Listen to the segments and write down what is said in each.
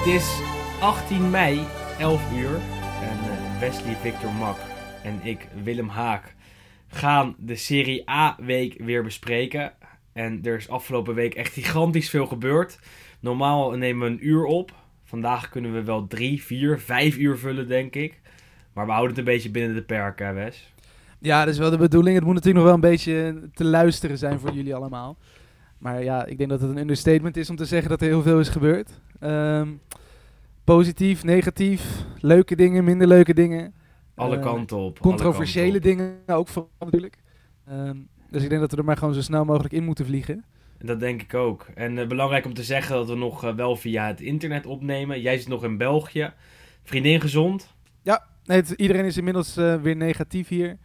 Het is 18 mei, 11 uur. En eh, Wesley Victor Mak en ik, Willem Haak, gaan de Serie A-week weer bespreken. En er is afgelopen week echt gigantisch veel gebeurd. Normaal nemen we een uur op. Vandaag kunnen we wel drie, vier, vijf uur vullen, denk ik. Maar we houden het een beetje binnen de perken, hè, Wes. Ja, dat is wel de bedoeling. Het moet natuurlijk nog wel een beetje te luisteren zijn voor jullie allemaal. Maar ja, ik denk dat het een understatement is om te zeggen dat er heel veel is gebeurd. Ehm, positief, negatief, leuke dingen, minder leuke dingen. Alle Eh, kanten op. Controversiële kanten op. dingen ook vooral natuurlijk. Ehm, dus ik denk dat we er maar gewoon zo snel mogelijk in moeten vliegen. Dat denk ik ook. En eh, belangrijk om te zeggen dat we nog eh, wel via het internet opnemen. Jij zit nog in België. Vriendin gezond. Nee, het- iedereen is inmiddels weer negatief hier.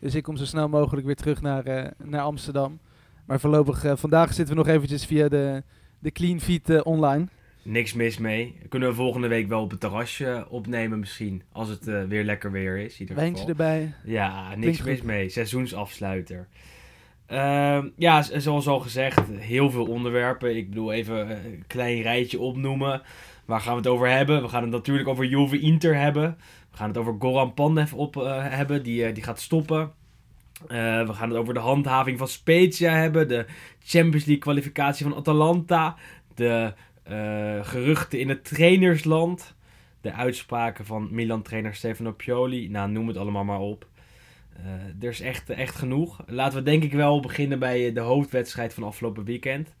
Dus ik kom zo snel mogelijk weer terug naar, naar Amsterdam. Maar voorlopig, vandaag zitten we nog eventjes via de, de Clean Feed eh, online. Niks mis mee. Kunnen we volgende week wel op het terrasje opnemen misschien. Als het eh, weer lekker weer is. in Wijntje erbij. Ja, niks Klinkt mis goed. mee. Seizoensafsluiter. Ehm, ja, zoals al gezegd, heel veel onderwerpen. Ik bedoel even een klein rijtje opnoemen. Waar gaan we het over hebben? We gaan het natuurlijk over Juve Inter hebben. We gaan het over Goran Pandev op, eh, hebben, die, eh, die gaat stoppen. We gaan het over de handhaving van Spezia hebben. De Champions League kwalificatie van Atalanta. De geruchten in het trainersland. De uitspraken van Milan-trainer Stefano Pioli. Nou, noem het allemaal maar op. Eh, er is echt, echt genoeg. Laten we denk ik wel beginnen bij eh, de hoofdwedstrijd van afgelopen weekend.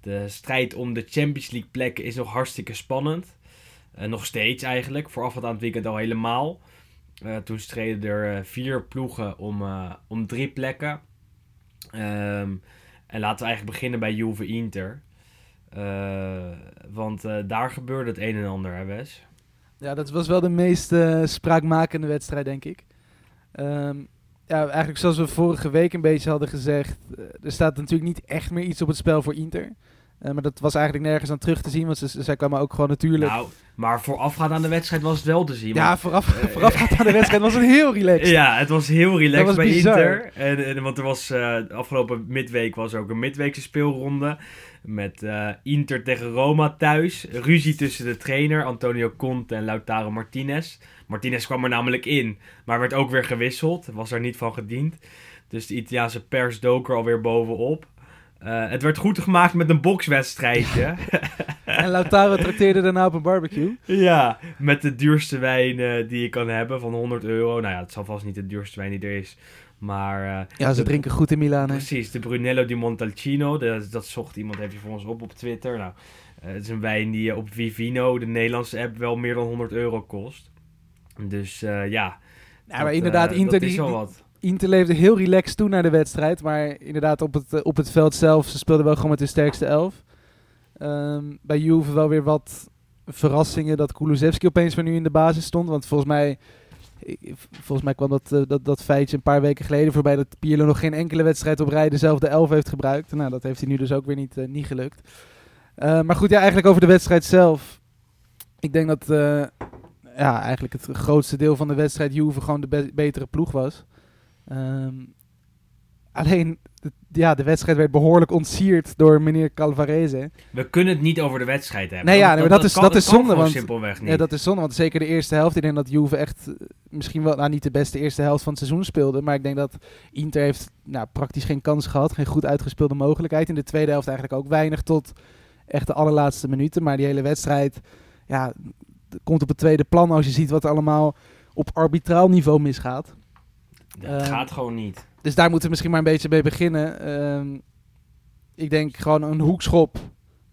De strijd om de Champions League plekken is nog hartstikke spannend. Eh, nog steeds eigenlijk. Voorafgaand aan het weekend al helemaal. Eh, toen streden er eh, vier ploegen om, eh, om drie plekken. Ehm, en laten we eigenlijk beginnen bij Juve Inter. Eh, want eh, daar gebeurde het een en ander, hè Wes? Ja, dat was wel de meest eh, spraakmakende wedstrijd, denk ik. Ehm, ja, eigenlijk zoals we vorige week een beetje hadden gezegd, er staat natuurlijk niet echt meer iets op het spel voor Inter. Maar dat was eigenlijk nergens aan terug te zien, want ze, zij kwamen ook gewoon natuurlijk... Nou, maar voorafgaand aan de wedstrijd was het wel te zien. ja, vooraf, eh, voorafgaand aan de wedstrijd was het heel relaxed. Ja, het was heel relaxed was bij bizar. Inter. En, en, want er was de afgelopen midweek was er ook een midweekse speelronde. Met eh, Inter tegen Roma thuis. Ruzie tussen de trainer Antonio Conte en Lautaro Martinez. Martinez kwam er namelijk in, maar werd ook weer gewisseld. Was er niet van gediend. Dus de Italiaanse pers dook er alweer bovenop. Eh, het werd goed gemaakt met een bokswedstrijdje. En Lautaro trakteerde daarna op een barbecue. Ja, met de duurste wijn eh, die je kan hebben van 100 euro. Nou ja, het zal vast niet de duurste wijn die er is. Maar eh, Ja, ze de- drinken goed in Milaan. precies, de Brunello di Montalcino. de- dat zocht iemand even voor ons op op Twitter. Nou, eh, het is een wijn die eh, op Vivino, de Nederlandse app, wel meer dan 100 euro kost. Dus ja. Ja, maar inderdaad, Inter, dat die, is wel die- wat. Inter leefde heel relaxed toe naar de wedstrijd. Maar inderdaad, op het, op het veld zelf, ze speelden wel gewoon met de sterkste elf. Ehm, bij Juve wel weer wat verrassingen dat Kulusevski opeens weer nu in de basis stond. Want volgens mij, volgens mij kwam dat, eh, dat, dat feitje een paar weken geleden voorbij... dat Pirlo nog geen enkele wedstrijd op rij dezelfde elf heeft gebruikt. Nou, dat heeft hij nu dus ook weer niet, eh, niet gelukt. Eh, maar goed, ja, eigenlijk over de wedstrijd zelf. Ik denk dat ja, eigenlijk het grootste deel van de wedstrijd Juve gewoon de be- betere ploeg was. Ehm, alleen, ja, de wedstrijd werd behoorlijk ontsierd door meneer Calvarese. We kunnen het niet over de wedstrijd hebben. Nee, ja, nee, dat is- kan- dat is zonde, want- simpelweg niet. Ja, dat is zonde, want zeker de eerste helft. Ik denk dat Juve echt eh, misschien wel, nou niet de beste eerste helft van het seizoen speelde. Maar ik denk dat Inter heeft nou, praktisch geen kans gehad. Geen goed uitgespeelde mogelijkheid. In de tweede helft eigenlijk ook weinig tot echt de allerlaatste minuten. Maar die hele wedstrijd ja, komt op het tweede plan als je ziet wat er allemaal op arbitraal niveau misgaat. Dat eh, gaat gewoon niet. Dus daar moeten we misschien maar een beetje mee beginnen. Ehm, ik denk gewoon een hoekschop,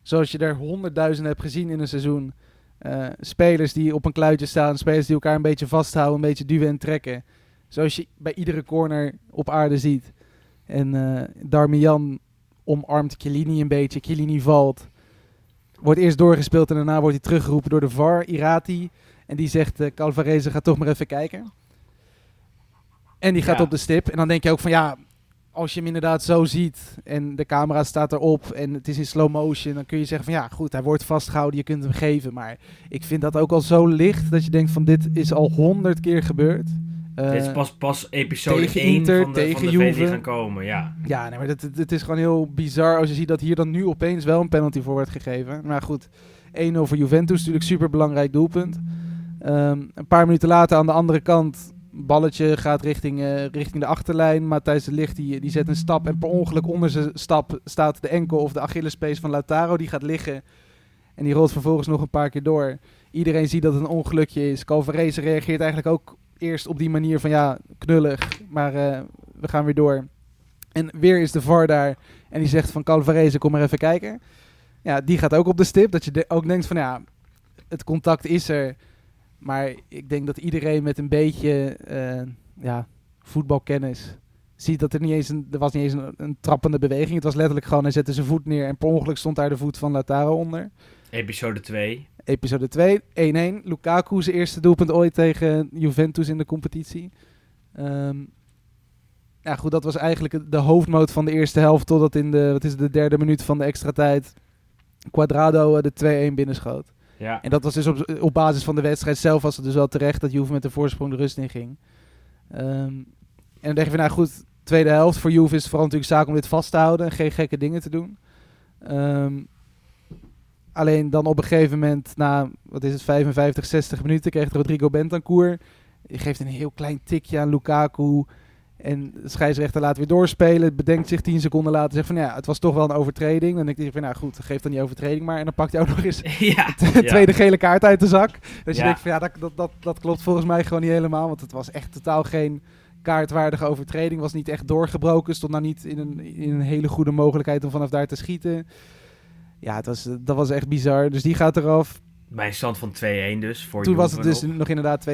zoals je er honderdduizenden hebt gezien in een seizoen. Eh, spelers die op een kluitje staan, spelers die elkaar een beetje vasthouden, een beetje duwen en trekken. Zoals je bij iedere corner op aarde ziet. En eh Darmian omarmt Chiellini een beetje. Chiellini valt. Wordt eerst doorgespeeld en daarna wordt hij teruggeroepen door de VAR, Irati. En die zegt, eh Calvarese gaat toch maar even kijken. En die gaat Ja. op de stip. En dan denk je ook van ja, als je hem inderdaad zo ziet en de camera staat erop en het is in slow motion, dan kun je zeggen van ja, goed, hij wordt vastgehouden, je kunt hem geven. Maar ik vind dat ook al zo licht dat je denkt van dit is al honderd keer gebeurd. Eh, Dit is pas, pas episode tegen 1 Inter, van de, tegen van de Juve. gaan komen. Ja. Ja, nee, maar het, het is gewoon heel bizar als je ziet dat hier dan nu opeens wel een penalty voor wordt gegeven. Maar goed, 1-0 voor Juventus, natuurlijk super belangrijk doelpunt. Ehm, een paar minuten later aan de andere kant, balletje gaat richting, eh, richting de achterlijn. Matthijs de Ligt die, die zet een stap en per ongeluk onder zijn stap staat de enkel of de Achillespees van Lautaro. Die gaat liggen en die rolt vervolgens nog een paar keer door. Iedereen ziet dat het een ongelukje is. Calvarese reageert eigenlijk ook eerst op die manier van ja, knullig, maar eh, we gaan weer door. En weer is de VAR daar en die zegt van Calvarese, kom maar even kijken. Ja, die gaat ook op de stip. Dat je ook denkt van ja, het contact is er. Maar ik denk dat iedereen met een beetje eh, ja, voetbalkennis ziet dat er niet eens een, er was niet eens een, een trappende beweging. Het was letterlijk gewoon, hij zette zijn voet neer en per ongeluk stond daar de voet van Lautaro onder. Episode 2. Episode 2, 1-1. Lukaku zijn eerste doelpunt ooit tegen Juventus in de competitie. Ehm, ja, goed, dat was eigenlijk de hoofdmoot van de eerste helft. Totdat in de, wat is het, de derde minuut van de extra tijd Quadrado eh, de 2-1 binnenschoot. Ja. En dat was dus op, op basis van de wedstrijd zelf was het dus wel terecht dat Juve met de voorsprong de rust in ging. Ehm, en dan denk je van, nou goed, tweede helft voor Juve is het vooral natuurlijk zaak om dit vast te houden en geen gekke dingen te doen. Ehm, alleen dan op een gegeven moment, na, wat is het, 55, 60 minuten, kreeg Rodrigo Bentancur. Die geeft een heel klein tikje aan Lukaku. En de scheidsrechter laat weer doorspelen. Bedenkt zich 10 seconden later. Zegt van ja, het was toch wel een overtreding. Dan denk je van nou goed, geef dan die overtreding maar. En dan pakt hij ook nog eens ja. de ja. tweede gele kaart uit de zak. Dus je denkt van ja, dat, dat, dat, dat klopt volgens mij gewoon niet helemaal. Want het was echt totaal geen kaartwaardige overtreding. Was niet echt doorgebroken. Stond nou niet in een, in een hele goede mogelijkheid om vanaf daar te schieten. Ja, het was, dat was echt bizar. Dus die gaat eraf. Bij een stand van 2-1 dus. Voor Toen was het dus nog. nog inderdaad 2-1.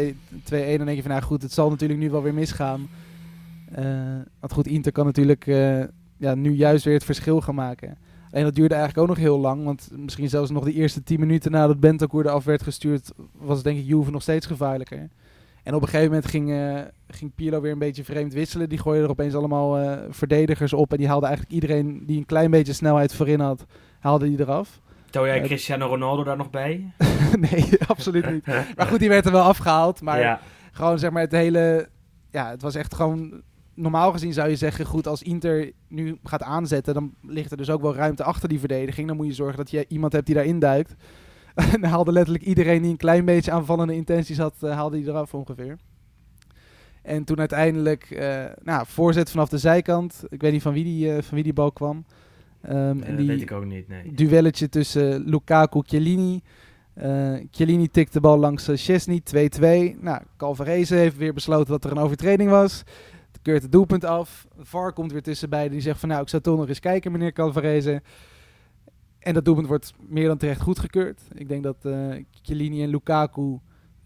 Dan denk je van nou goed, het zal natuurlijk nu wel weer misgaan. Eh, want goed, Inter kan natuurlijk eh, ja, nu juist weer het verschil gaan maken. Alleen dat duurde eigenlijk ook nog heel lang. Want misschien zelfs nog de eerste 10 minuten nadat Bentancur eraf werd gestuurd, was denk ik Juve nog steeds gevaarlijker. En op een gegeven moment ging, eh, ging Pirlo weer een beetje vreemd wisselen. Die gooide er opeens allemaal verdedigers op. En die haalde eigenlijk iedereen die een klein beetje snelheid voorin had, haalde die eraf. Tel jij Cristiano Ronaldo daar nog bij? nee, absoluut niet. Maar goed, die werd er wel afgehaald. Maar ja. gewoon zeg maar het hele... Ja, het was echt gewoon... Normaal gezien zou je zeggen, goed, als Inter nu gaat aanzetten, dan ligt er dus ook wel ruimte achter die verdediging. Dan moet je zorgen dat je iemand hebt die daarin duikt. en dan haalde letterlijk iedereen die een klein beetje aanvallende intenties had, eh, haalde die eraf ongeveer. En toen uiteindelijk, eh nou, voorzet vanaf de zijkant. Ik weet niet van wie die, eh, van wie die bal kwam. Eh, en die, weet ik ook niet, nee. duelletje tussen Lukaku en Chiellini. Chiellini tikt de bal langs Chesney, 2-2. Nou, Calvarese heeft weer besloten dat er een overtreding was. Keurt het doelpunt af. VAR komt weer tussen beiden. Die zegt van nou, ik zou toch nog eens kijken, meneer Calvarese. En dat doelpunt wordt meer dan terecht goedgekeurd. Ik denk dat Chiellini en Lukaku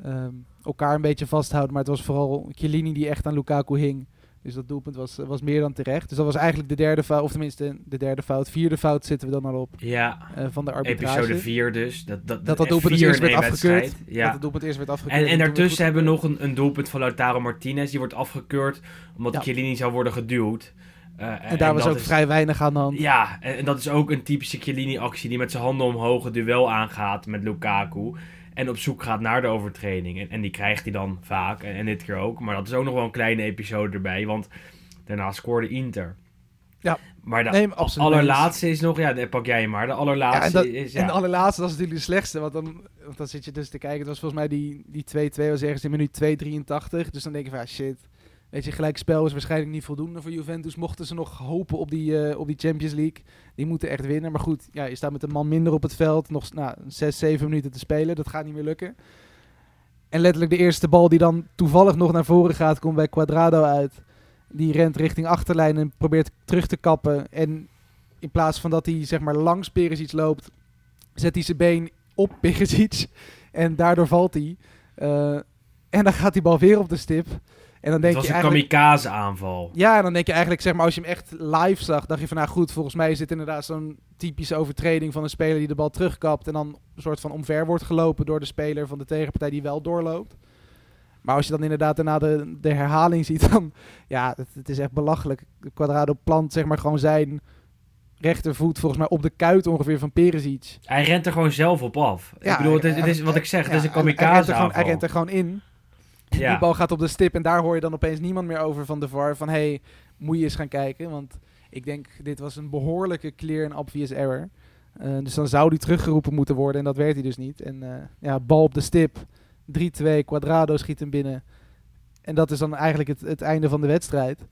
ehm, elkaar een beetje vasthouden. Maar het was vooral Chiellini die echt aan Lukaku hing. Dus dat doelpunt was, was meer dan terecht. Dus dat was eigenlijk de derde fout, of tenminste de derde fout. Vierde fout zitten we dan al op Ja, eh, van de arbitrage. episode 4 dus. Dat dat, Dat dat doelpunt dus eerst werd afgekeurd. wedstrijd. Dat Ja. het doelpunt eerst werd afgekeurd. En, en daartussen hebben we nog een, een doelpunt van Lautaro Martinez. Die wordt afgekeurd omdat Ja. Chiellini zou worden geduwd. Eh, En daar was ook is- vrij weinig aan de hand. Ja, en, en dat is ook een typische Chiellini-actie die met zijn handen omhoog het duel aangaat met Lukaku. En op zoek gaat naar de overtreding. En, en die krijgt hij dan vaak. En, en dit keer ook. Maar dat is ook nog wel een kleine episode erbij. Want daarna scoorde Inter. Ja. Maar de Nee, maar absoluut allerlaatste is nog... Ja, dan pak jij maar. De Ja, allerlaatste en, dat, is... Ja. en de allerlaatste dat is natuurlijk de slechtste. Want dan, want dan zit je dus te kijken. Het was volgens mij die die 2-2 was ergens in minuut 2.83. Dus dan denk je van ja, shit. Weet je, gelijkspel is waarschijnlijk niet voldoende voor Juventus. Mochten ze nog hopen op die, eh, op die Champions League. Die moeten echt winnen. Maar goed, ja, je staat met een man minder op het veld. Nog nou, 6, 7 minuten te spelen. Dat gaat niet meer lukken. En letterlijk de eerste bal die dan toevallig nog naar voren gaat, komt bij Quadrado uit. Die rent richting achterlijn en probeert terug te kappen. En in plaats van dat hij zeg maar langs Perisic loopt, zet hij zijn been op Perisic. En daardoor valt hij. Eh, en dan gaat die bal weer op de stip. En dan Het denk was je een eigenlijk... kamikaze aanval. Ja, en dan denk je eigenlijk, zeg maar, als je hem echt live zag, dacht je van, nou goed, volgens mij is dit inderdaad zo'n typische overtreding van een speler die de bal terugkapt en dan een soort van omver wordt gelopen door de speler van de tegenpartij die wel doorloopt. Maar als je dan inderdaad daarna de, de herhaling ziet, dan, ja, het, het is echt belachelijk. Quadrado plant, zeg maar, gewoon zijn rechtervoet volgens mij op de kuit ongeveer van Perisic. Hij rent er gewoon zelf op af. Ja, ik bedoel, het is, hij- het is wat ik zeg, het is een hij- hij rent kamikaze er gewoon- Hij aanval. rent er gewoon in. Die Ja. bal gaat op de stip en daar hoor je dan opeens niemand meer over van de VAR. Van, hey, moet je eens gaan kijken? Want ik denk, dit was een behoorlijke clear en obvious error. Eh, dus dan zou die teruggeroepen moeten worden en dat werd hij dus niet. En eh, ja, bal op de stip, 3-2, Quadrado schiet hem binnen. En dat is dan eigenlijk het, het einde van de wedstrijd.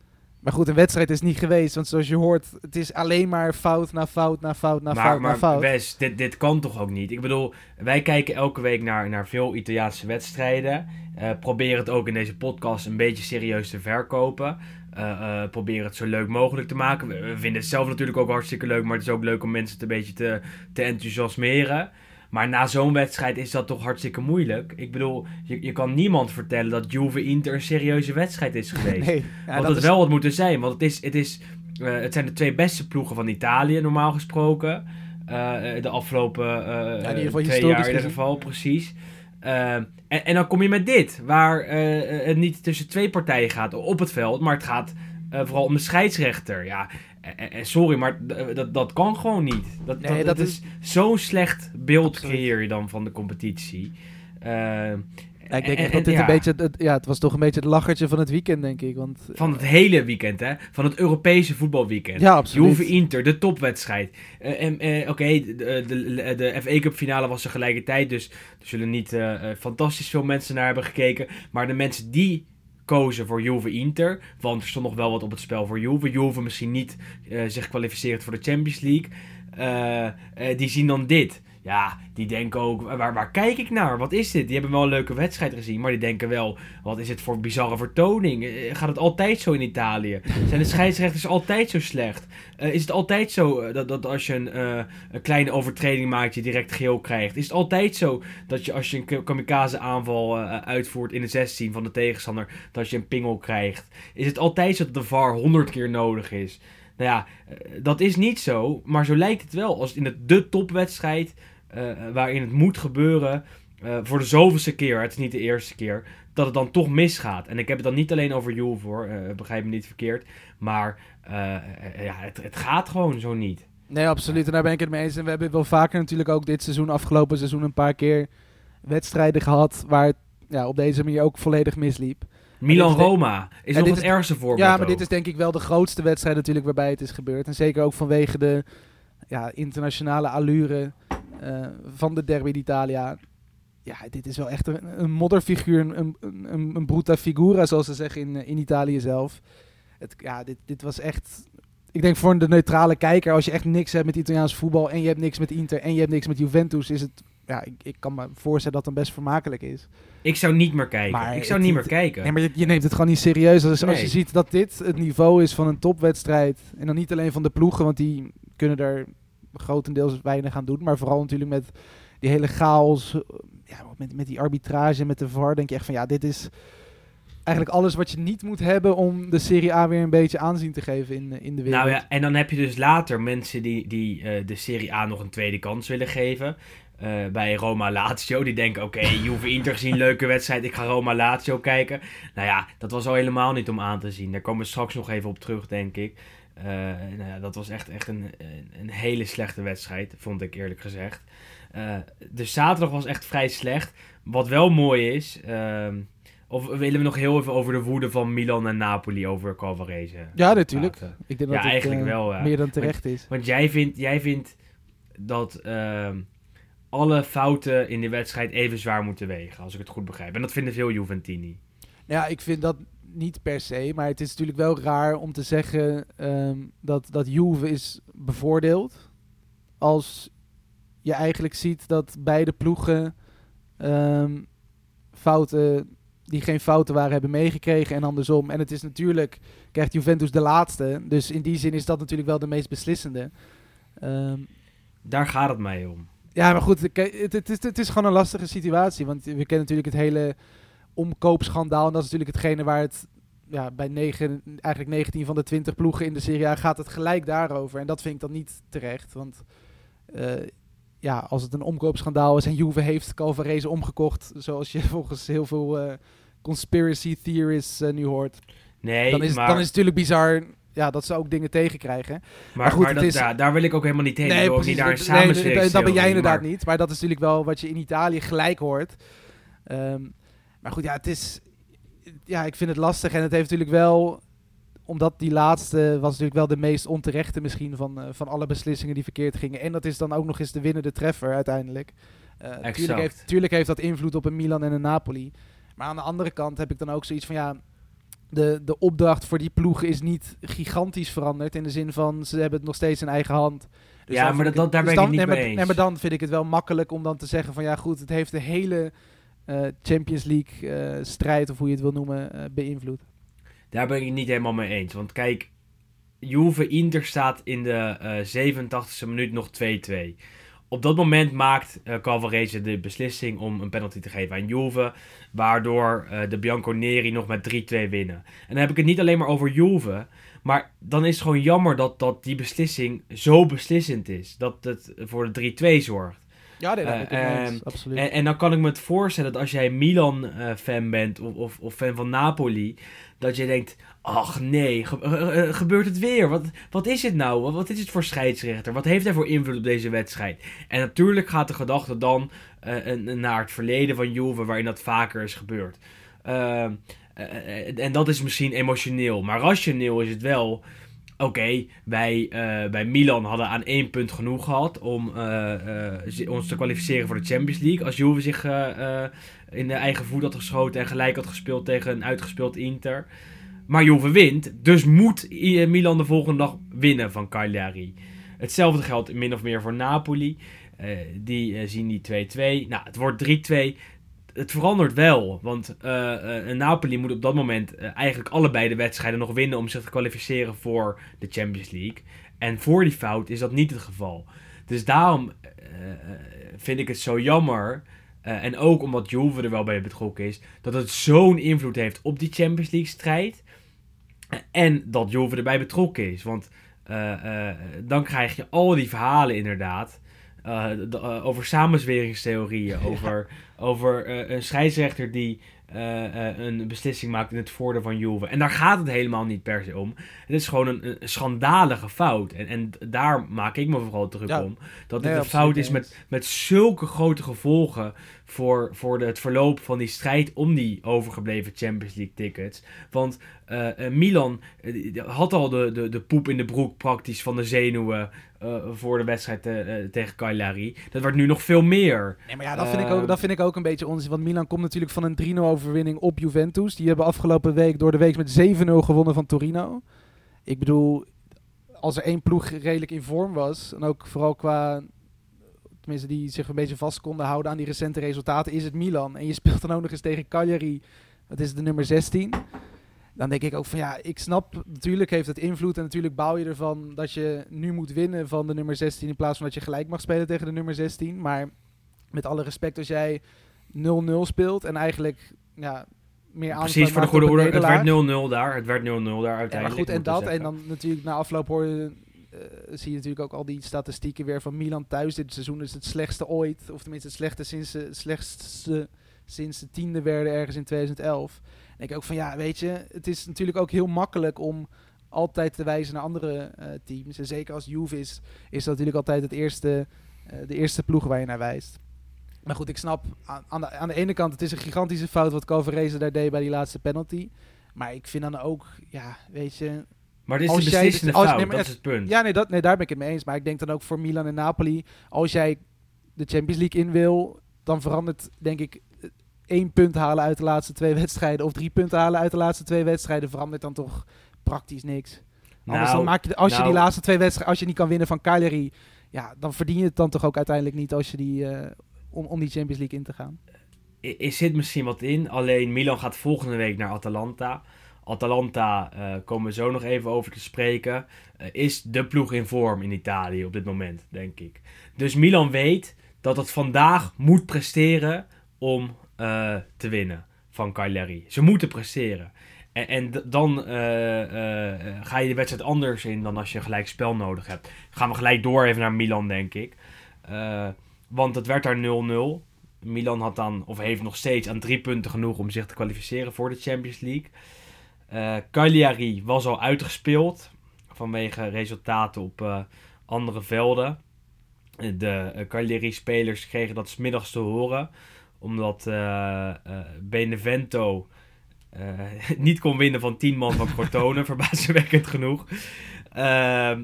Maar goed, een wedstrijd is niet geweest, want zoals je hoort, het is alleen maar fout na fout na fout na maar, fout maar na fout. Wes, dit, dit kan toch ook niet? Ik bedoel, wij kijken elke week naar, naar veel Italiaanse wedstrijden. Eh proberen het ook in deze podcast een beetje serieus te verkopen. Eh eh, proberen het zo leuk mogelijk te maken. We, we vinden het zelf natuurlijk ook hartstikke leuk, maar het is ook leuk om mensen het een beetje te, te enthousiasmeren. Maar na zo'n wedstrijd is dat toch hartstikke moeilijk. Ik bedoel, je, je kan niemand vertellen dat Juve Inter een serieuze wedstrijd is geweest. Nee, ja, Want dat is, wel had moeten zijn. Want het, is, het, is, eh, het zijn de twee beste ploegen van Italië, normaal gesproken. Eh, eh, de afgelopen eh, in twee jaar in ieder geval, precies. En, en dan kom je met dit, waar het niet tussen twee partijen gaat op het veld, maar het gaat vooral om de scheidsrechter. Ja, eh, eh, sorry, maar dat, dat kan gewoon niet. Dat, Nee, dat, dat is zo'n slecht beeld Absoluut. creëer je dan van de competitie. Eh, Ja, ik denk en- echt dat dit ja. een beetje, het, ja, het was toch een beetje het lachertje van het weekend, denk ik. Want, Van het hele weekend, hè? Van het Europese voetbalweekend. Ja, absoluut. Juve Inter, de topwedstrijd. Eh, eh, Oké, de, de, de FA Cup finale was tegelijkertijd, dus er zullen niet eh, eh, fantastisch veel mensen naar hebben gekeken. Maar de mensen die kozen voor Juve Inter, want er stond nog wel wat op het spel voor Juve. Juve misschien niet eh, zich kwalificeert voor de Champions League. eh, eh, die zien dan dit. Ja, die denken ook, waar, waar kijk ik naar? Wat is dit? Die hebben wel een leuke wedstrijd gezien, maar die denken wel, wat is het voor bizarre vertoning? Eh, Gaat het altijd zo in Italië? Zijn de scheidsrechters altijd zo slecht? Eh, is het altijd zo eh, dat, dat als je een, eh, kleine overtreding maakt, je direct geel krijgt? Is het altijd zo dat je als je een kamikaze aanval eh, uitvoert in de 16 van de tegenstander, dat je een pingel krijgt? Is het altijd zo dat de VAR 100 keer nodig is? Nou ja, eh, dat is niet zo, maar zo lijkt het wel. Als in de, topwedstrijd, eh, waarin het moet gebeuren, eh, voor de zoveelste keer, het is niet de eerste keer, dat het dan toch misgaat. En ik heb het dan niet alleen over hoor, eh, begrijp me niet verkeerd, maar eh, eh, ja, het, het gaat gewoon zo niet. Nee, absoluut. En daar ben ik het mee eens. En we hebben wel vaker natuurlijk ook dit seizoen, afgelopen seizoen, een paar keer wedstrijden gehad waar het ja, op deze manier ook volledig misliep. Milan-Roma is nog het is- ergste voorbeeld Ja, maar ook. dit is denk ik wel de grootste wedstrijd natuurlijk waarbij het is gebeurd. En zeker ook vanwege de ja, internationale allure eh, van de Derby d'Italia. Ja, dit is wel echt een, een modderfiguur, een, een, een, figura, zoals ze zeggen in, eh, in Italië zelf. Het, ja, dit, dit was echt... Ik denk voor de neutrale kijker, als je echt niks hebt met Italiaans voetbal... en je hebt niks met Inter en je hebt niks met Juventus... is het... Ja, ik, ik kan me voorstellen dat het best vermakelijk is. Ik zou niet meer kijken. Maar ik zou niet meer kijken. Nee, maar je, je neemt het gewoon niet serieus. Als, als je ziet dat dit het niveau is van een topwedstrijd. En dan niet alleen van de ploegen, want die kunnen er grotendeels weinig aan doen. Maar vooral natuurlijk met die hele chaos. eh, Ja, met, met die arbitrage, met de VAR. Denk je echt van ja, dit is eigenlijk alles wat je niet moet hebben om de Serie A weer een beetje aanzien te geven in, eh, in de wereld. Nou ja, en dan heb je dus later mensen die, die eh, de Serie A nog een tweede kans willen geven. Bij Roma Lazio. Die denken, oké, Juve Inter gezien, leuke wedstrijd. Ik ga Roma Lazio kijken. Nou ja, dat was al helemaal niet om aan te zien. Daar komen we straks nog even op terug, denk ik. Eh, nou ja, dat was echt, echt een, een, een hele slechte wedstrijd, vond ik eerlijk gezegd. Eh, de zaterdag was echt vrij slecht. Wat wel mooi is... ehm, of willen we nog heel even over de woede van Milan en Napoli over Calvarese ja, natuurlijk. praten? Ik denk Ja, dat het eigenlijk eh, wel, ja. meer dan terecht is. Want jij vindt, jij vindt dat ehm, alle fouten in de wedstrijd even zwaar moeten wegen, als ik het goed begrijp. En dat vinden veel Juventini. Ja, ik vind dat niet per se. Maar het is natuurlijk wel raar om te zeggen ehm, dat, dat Juve is bevoordeeld. Als je eigenlijk ziet dat beide ploegen ehm, fouten die geen fouten waren hebben meegekregen en andersom. En het is natuurlijk, krijgt Juventus de laatste. Dus in die zin is dat natuurlijk wel de meest beslissende. Ehm, Daar gaat het mij om. Ja, maar goed, het, het, is, het is gewoon een lastige situatie. Want we kennen natuurlijk het hele omkoopschandaal. En dat is natuurlijk hetgene waar het ja, bij negen, eigenlijk 19 van de 20 ploegen in de Serie A gaat het gelijk daarover. En dat vind ik dan niet terecht. Want eh, ja, als het een omkoopschandaal is en Juve heeft Calvarese omgekocht, zoals je volgens heel veel eh, conspiracy theorists eh, nu hoort, Nee, dan, is, maar, dan is het natuurlijk bizar ja, dat ze ook dingen tegenkrijgen. maar, maar goed, maar dat, is- ja, daar wil ik ook helemaal niet heen. niet naar een dat- nee, dat- samensweringstheorie. dat ben jij inderdaad maar- niet. Maar dat is natuurlijk wel wat je in Italië gelijk hoort. Ehm, maar goed, ja, het is... Ja, ik vind het lastig. En het heeft natuurlijk wel... Omdat die laatste was natuurlijk wel de meest onterechte misschien van, eh, van alle beslissingen die verkeerd gingen. En dat is dan ook nog eens de winnende treffer uiteindelijk. Eh tuurlijk, heeft, tuurlijk heeft dat invloed op een Milan en een Napoli. Maar aan de andere kant heb ik dan ook zoiets van ja... De, de opdracht voor die ploeg is niet gigantisch veranderd. In de zin van ze hebben het nog steeds in eigen hand. Dus Ja, maar dat- daar dus ben ik dan- het niet nee, mee eens. nee, maar dan vind ik het wel makkelijk om dan te zeggen van ja goed, het heeft de hele Champions League eh, strijd, of hoe je het wil noemen, eh, beïnvloed. Daar ben ik niet helemaal mee eens. Want kijk, Juve-Inter staat in de eh 87e minuut nog 2-2. Op dat moment maakt eh Calvarese de beslissing om een penalty te geven aan Juve. Waardoor eh, de Bianconeri nog met 3-2 winnen. En dan heb ik het niet alleen maar over Juve. Maar dan is het gewoon jammer dat, dat die beslissing zo beslissend is. Dat het voor de 3-2 zorgt. Ja, nee, eens, eens, absoluut. En, en dan kan ik me het voorstellen dat als jij Milan-fan bent of, of, of fan van Napoli, dat je denkt: ach nee, ge- eh, eh, gebeurt het weer? Wat, wat is het nou? Wat, wat is het voor scheidsrechter? Wat heeft hij voor invloed op deze wedstrijd? En natuurlijk gaat de gedachte dan eh, naar het verleden van Juve, waarin dat vaker is gebeurd. Ehm, eh, eh, en dat is misschien emotioneel, maar rationeel is het wel. Oké, wij eh, bij Milan hadden aan één punt genoeg gehad om eh, eh, ons te kwalificeren voor de Champions League. Als Juve zich in de eigen voet had geschoten en gelijk had gespeeld tegen een uitgespeeld Inter. Maar Juve wint, dus moet Milan de volgende dag winnen van Cagliari. Hetzelfde geldt min of meer voor Napoli. Die zien die 2-2. Nou, het wordt 3-2 het verandert wel. Want eh, Napoli moet op dat moment eh, eigenlijk allebei de wedstrijden nog winnen om zich te kwalificeren voor de Champions League. En voor die fout is dat niet het geval. Dus daarom vind ik het zo jammer. en ook omdat Juve er wel bij betrokken is. Dat het zo'n invloed heeft op die Champions League strijd. En dat Juve erbij betrokken is. Want dan krijg je al die verhalen inderdaad. Eh, eh, over samenzweringstheorieën. Over, over eh, een scheidsrechter die een beslissing maakt in het voordeel van Juve. En daar gaat het helemaal niet per se om. Het is gewoon een, een schandalige fout. En, en daar maak ik me vooral druk Ja. om. Dat Nee, het een fout is met, met zulke grote gevolgen voor, voor de, het verloop van die strijd om die overgebleven Champions League tickets. Want Milan had al de, de, de poep in de broek praktisch van de zenuwen eh, voor de wedstrijd eh, eh, tegen Cagliari. Dat wordt nu nog veel meer. Nee, maar ja, dat vind, ik ook, Ehm, dat vind ik ook een beetje onzin. Want Milan komt natuurlijk van een 3-0 overwinning op Juventus. Die hebben afgelopen week door de week met 7-0 gewonnen van Torino. Ik bedoel, als er één ploeg redelijk in vorm was, en ook vooral qua, tenminste die zich een beetje vast konden houden aan die recente resultaten, is het Milan. En je speelt dan ook nog eens tegen Cagliari, dat is de nummer 16. Dan denk ik ook van ja, ik snap, natuurlijk heeft het invloed en natuurlijk bouw je ervan dat je nu moet winnen van de nummer 16 in plaats van dat je gelijk mag spelen tegen de nummer 16. Maar met alle respect, als jij 0-0 speelt en eigenlijk ja, meer aanspraak Precies, voor de goede orde. Het werd nederlaag. 0-0 daar. Het werd 0-0 daar Ja, uiteindelijk. maar goed, en ik dat. En dan natuurlijk na afloop hoor je, eh, zie je natuurlijk ook al die statistieken weer van Milan thuis. Dit seizoen is het slechtste ooit. Of tenminste het slechtste sinds, de- slechtste sinds de tiende werden ergens in 2011. En ik ook van ja, weet je, het is natuurlijk ook heel makkelijk om altijd te wijzen naar andere eh, teams. En zeker als Juve is, is dat natuurlijk altijd het eerste, eh, de eerste ploeg waar je naar wijst. Maar goed, ik snap aan, aan, de, aan de ene kant, het is een gigantische fout wat Calvarese daar deed bij die laatste penalty. Maar ik vind dan ook, ja, weet je, Maar dit is als de jij- als- fout, nee, maar dat is het- punt. ja, nee, dat, nee, daar ben ik het mee eens. Maar ik denk dan ook voor Milan en Napoli, als jij de Champions League in wil, dan verandert, denk ik, één punt halen uit de laatste twee wedstrijden of drie punten halen uit de laatste twee wedstrijden verandert dan toch praktisch niks. Anders Nou, dan maak je, als je nou- die laatste twee wedstrijden, als je niet kan winnen van Cagliari, ja, dan verdien je het dan toch ook uiteindelijk niet als je die, eh, om, om die Champions League in te gaan. er er zit misschien wat in. Alleen Milan gaat volgende week naar Atalanta. Atalanta, eh komen we zo nog even over te spreken, eh, is de ploeg in vorm in Italië op dit moment, denk ik. Dus Milan weet dat het vandaag moet presteren om eh, te winnen van Cagliari. Ze moeten presteren. En, en dan eh, eh, ga je de wedstrijd anders in dan als je gelijk spel nodig hebt. Gaan we gelijk door even naar Milan, denk ik. Want het werd daar 0-0. Milan had dan, of heeft nog steeds aan drie punten genoeg om zich te kwalificeren voor de Champions League. Eh Cagliari was al uitgespeeld vanwege resultaten op andere velden. De uh, Cagliari-spelers kregen dat 's middags te horen, omdat eh, eh, Benevento eh, niet kon winnen van 10 man van Crotone, verbazingwekkend genoeg. Ehm,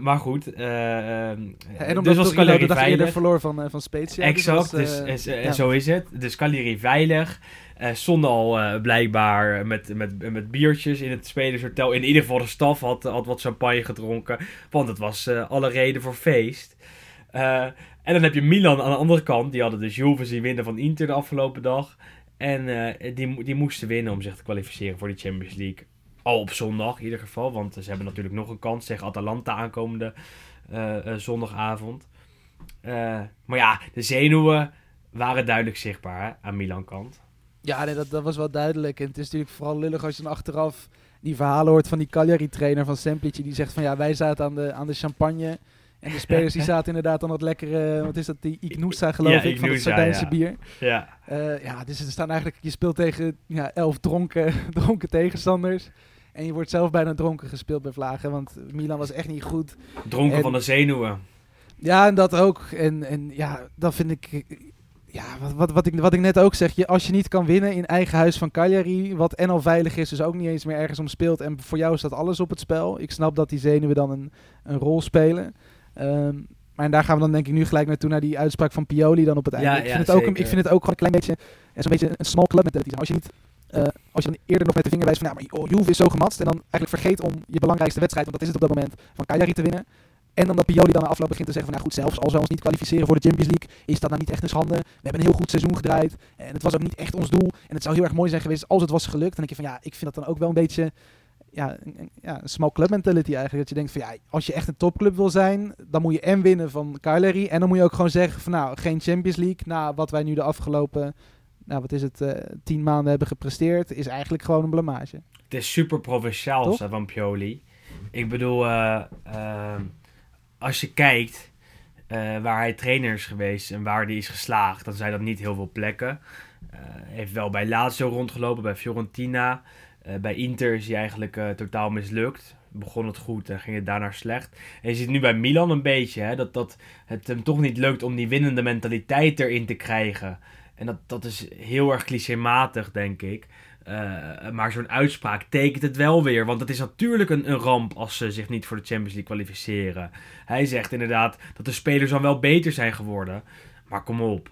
maar goed, eh, ehm, En omdat dus was Cagliari de dag eerder veilig. verloor van, van Spezia. Exact, was, dus, eh, ja. zo is het. Dus Cagliari veilig. Stonden al blijkbaar met, met, met biertjes in het spelershotel. In ieder geval de staf had, had wat champagne gedronken. Want het was alle reden voor feest. Eh, en dan heb je Milan aan de andere kant. Die hadden dus Juve zien winnen van Inter de afgelopen dag. En eh, die, die moesten winnen om zich te kwalificeren voor de Champions League. Al op zondag in ieder geval. Want ze hebben natuurlijk nog een kans tegen Atalanta aankomende eh, zondagavond. Maar ja, de zenuwen waren duidelijk zichtbaar aan Milan kant. Ja, nee, dat, dat was wel duidelijk. En het is natuurlijk vooral lullig als je dan achteraf die verhalen hoort van die Cagliari-trainer van Semplici. Die zegt van ja, wij zaten aan de, aan de champagne. En de spelers die zaten inderdaad aan dat lekkere, wat is dat, die Ignusa geloof Ja, ik, van het Sardijnse ja. bier. Ja, Eh, ja, dus er staan eigenlijk, je speelt tegen ja, elf dronken, dronken tegenstanders. En je wordt zelf bijna dronken gespeeld bij Vlagen, want Milan was echt niet goed. dronken En- van de zenuwen. Ja, en dat ook. En, en ja, dat vind ik. Ja, wat, wat, wat, ik, wat ik net ook zeg. Je, als je niet kan winnen in eigen huis van Cagliari, wat en al veilig is, dus ook niet eens meer ergens om speelt. En voor jou staat alles op het spel. Ik snap dat die zenuwen dan een, een rol spelen. Ehm, maar en daar gaan we dan denk ik nu gelijk naartoe naar die uitspraak van Pioli dan op het einde. Ja, ik, vind ja, het ook zeker. ik vind het ook gewoon een klein beetje, zo'n beetje een small club mentality. Als je niet, eh, als je dan eerder nog met de vinger wijst van, ja, maar Juve is zo gematst. En dan eigenlijk vergeet om je belangrijkste wedstrijd, want dat is het op dat moment, van Cagliari te winnen. En dan dat Pioli dan na afloop begint te zeggen van, nou goed, zelfs als we ons niet kwalificeren voor de Champions League, is dat nou niet echt een schande. We hebben een heel goed seizoen gedraaid. En het was ook niet echt ons doel. En het zou heel erg mooi zijn geweest als het was gelukt. Dan denk je van, ja, ik vind dat dan ook wel een beetje, ja, een, ja, een small club mentality eigenlijk. Dat je denkt van, ja, als je echt een topclub wil zijn, dan moet je en winnen van Cagliari. En dan moet je ook gewoon zeggen van, nou, geen Champions League. Na wat wij nu de afgelopen, nou, wat is het, eh, tien maanden hebben gepresteerd, is eigenlijk gewoon een blamage. Het is super provinciaal van Pioli. Ik bedoel, eh, eh, als je kijkt waar hij trainer is geweest en waar hij is geslaagd, dan zijn dat niet heel veel plekken. Heeft wel bij Lazio rondgelopen, bij Fiorentina. Eh, bij Inter is hij eigenlijk eh, totaal mislukt. Begon het goed en ging het daarna slecht. En je ziet nu bij Milan een beetje hè, dat, dat het hem toch niet lukt om die winnende mentaliteit erin te krijgen. En dat, dat is heel erg clichématig, denk ik. Eh, maar zo'n uitspraak tekent het wel weer. Want het is natuurlijk een, een ramp als ze zich niet voor de Champions League kwalificeren. Hij zegt inderdaad dat de spelers dan wel beter zijn geworden. Maar kom op.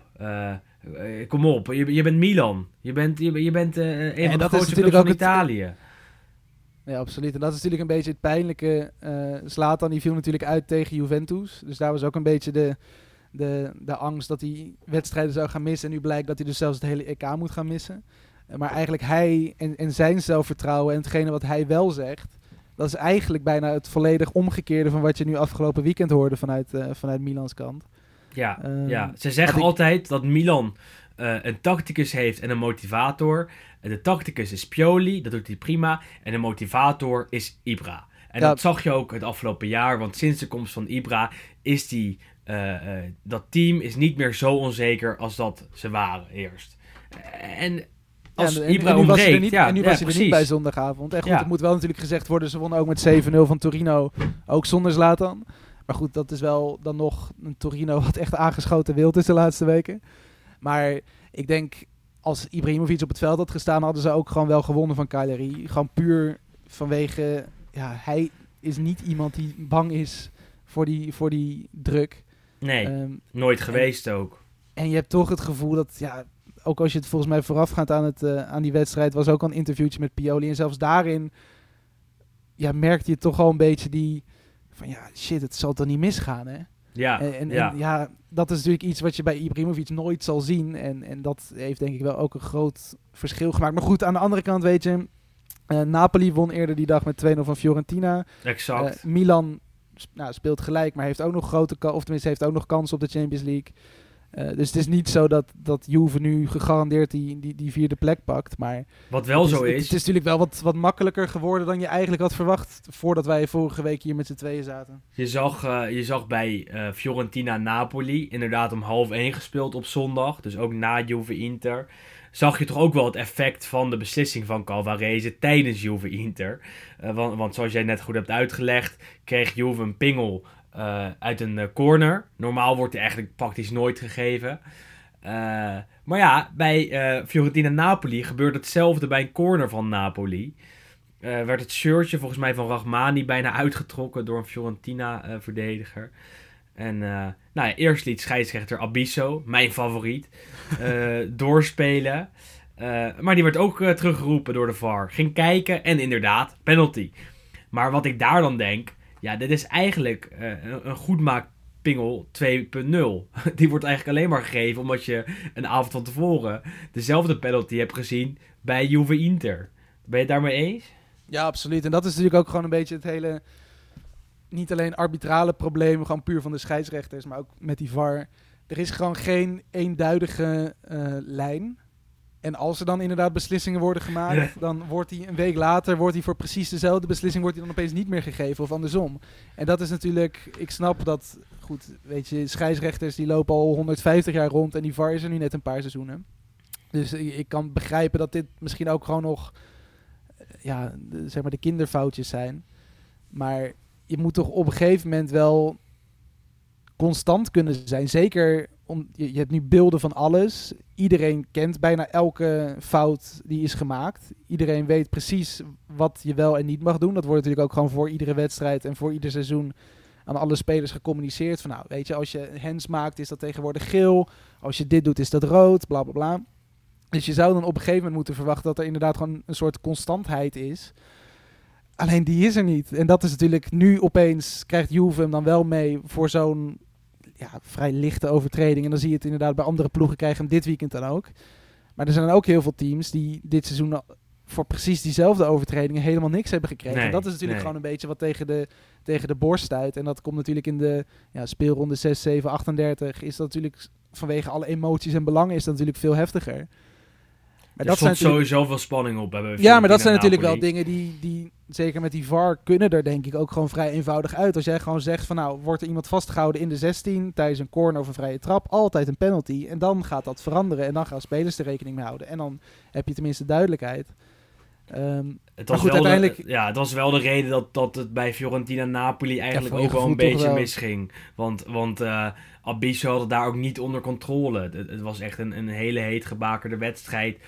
kom op. Je, je bent Milan. Je bent, je, je bent eh, een van de grootste clubs van het- Italië. Ja, absoluut. En dat is natuurlijk een beetje het pijnlijke. eh Zlatan die viel natuurlijk uit tegen Juventus. Dus daar was ook een beetje de, de, de angst dat hij wedstrijden zou gaan missen. En nu blijkt dat hij dus zelfs het hele EK moet gaan missen. Eh, Maar eigenlijk hij en, en zijn zelfvertrouwen en hetgene wat hij wel zegt... dat is eigenlijk bijna het volledig omgekeerde van wat je nu afgelopen weekend hoorde vanuit, eh, vanuit Milans kant. Ja, Ehm, ja. ze zeggen ik- altijd dat Milan eh, een tacticus heeft en een motivator. De tacticus is Pioli, dat doet hij prima. En de motivator is Ibra. En Ja. dat zag je ook het afgelopen jaar, want sinds de komst van Ibra is die, eh, eh, dat team is niet meer zo onzeker als dat ze waren eerst. En als Ja, en- en- Ibra en nu was hij er ontbreekt, niet, ja, en nu was hij er niet bij zondagavond. En goed, het moet wel natuurlijk gezegd worden, ze wonnen ook met 7-0 van Torino, ook zonder Zlatan. Maar goed, dat is wel dan nog een Torino wat echt aangeschoten wild is de laatste weken. Maar ik denk, als Ibrahimovic op het veld had gestaan, hadden ze ook gewoon wel gewonnen van Cagliari. Gewoon puur vanwege, ja, hij is niet iemand die bang is voor die, voor die druk. Nee, Ehm, nooit geweest ook. en je hebt toch het gevoel dat, ja, ook als je het volgens mij voorafgaand aan, het, eh, aan die wedstrijd, was ook al een interviewtje met Pioli. En zelfs daarin ja, merkte je toch al een beetje die, van ja, shit, het zal toch niet misgaan, hè? Ja, en, en, ja. en ja, dat is natuurlijk iets wat je bij Ibrahimovic nooit zal zien. En, en dat heeft denk ik wel ook een groot verschil gemaakt. Maar goed, aan de andere kant weet je, eh, Napoli won eerder die dag met 2-0 van Fiorentina. exact. Eh, Milan nou, speelt gelijk, maar heeft ook nog grote of tenminste heeft ook nog kans op de Champions League. Eh, dus het is niet zo dat, dat Juve nu gegarandeerd die, die, die vierde plek pakt. Maar Wat wel is, zo is, Het is natuurlijk wel wat, wat makkelijker geworden dan je eigenlijk had verwacht. Voordat wij vorige week hier met z'n tweeën zaten. je, zag, eh, je zag bij eh, Fiorentina-Napoli inderdaad om half één gespeeld op zondag. Dus ook na Juve-Inter. Zag je toch ook wel het effect van de beslissing van Calvarese tijdens Juve-Inter. Eh, want, want zoals jij net goed hebt uitgelegd, kreeg Juve een pingel eh, uit een eh, corner. Normaal wordt die eigenlijk praktisch nooit gegeven. Eh, maar ja, bij eh, Fiorentina-Napoli gebeurt hetzelfde bij een corner van Napoli. Werd het shirtje volgens mij van Rachmani bijna uitgetrokken door een Fiorentina-verdediger. en nou ja, eerst liet scheidsrechter Abisso, mijn favoriet, doorspelen. Maar die werd ook teruggeroepen door de VAR. Ging kijken en inderdaad, penalty. Maar wat ik daar dan denk, ja, dit is eigenlijk eh, een, een goedmaakpingel 2.0. Die wordt eigenlijk alleen maar gegeven omdat je een avond van tevoren dezelfde penalty hebt gezien bij Juve Inter. Ben je het daarmee eens? Ja, absoluut. En dat is natuurlijk ook gewoon een beetje het hele... Niet alleen arbitrale probleem, gewoon puur van de scheidsrechters, maar ook met die VAR. Er is gewoon geen eenduidige eh, lijn. En als er dan inderdaad beslissingen worden gemaakt, dan wordt die een week later wordt die voor precies dezelfde beslissing wordt die dan opeens niet meer gegeven of andersom. En dat is natuurlijk, ik snap dat, goed, weet je, scheidsrechters die lopen al 150 jaar rond en die VAR is er nu net een paar seizoenen. Dus ik, kan begrijpen dat dit misschien ook gewoon nog, eh, ja, de, zeg maar de kinderfoutjes zijn. Maar je moet toch op een gegeven moment wel constant kunnen zijn. Zeker, om, je, je hebt nu beelden van alles. Iedereen kent bijna elke fout die is gemaakt. Iedereen weet precies wat je wel en niet mag doen. Dat wordt natuurlijk ook gewoon voor iedere wedstrijd en voor ieder seizoen aan alle spelers gecommuniceerd. Van nou, weet je, als je hands maakt is dat tegenwoordig geel. Als je dit doet is dat rood, bla bla bla. Dus je zou dan op een gegeven moment moeten verwachten dat er inderdaad gewoon een soort constantheid is. Alleen die is er niet. En dat is natuurlijk nu opeens krijgt Juve hem dan wel mee voor zo'n ja, vrij lichte overtreding. En dan zie je het inderdaad bij andere ploegen krijgen hem dit weekend dan ook. Maar er zijn ook heel veel teams die dit seizoen voor precies diezelfde overtredingen helemaal niks hebben gekregen. Nee, en dat is natuurlijk nee. gewoon een beetje wat tegen de, tegen de borst stuit. En dat komt natuurlijk in de ja, speelronde 6, 7, 38. Is dat natuurlijk vanwege alle emoties en belangen is dat natuurlijk veel heftiger. Er stond natuurlijk- sowieso veel spanning op. Bij ja, maar dat zijn natuurlijk wel dingen die, die, zeker met die VAR, kunnen er denk ik ook gewoon vrij eenvoudig uit. Als jij gewoon zegt van nou, wordt er iemand vastgehouden in de 16 tijdens een corner of een vrije trap, altijd een penalty. En dan gaat dat veranderen en dan gaan spelers er rekening mee houden. En dan heb je tenminste duidelijkheid. Ehm, Het was, goed, wel de, uiteindelijk- ja, het was wel de reden dat, dat het bij Fiorentina Napoli eigenlijk ook wel een beetje wel. misging. Want, want eh Abisso had het daar ook niet onder controle. Het, het was echt een, een hele heet gebakerde wedstrijd.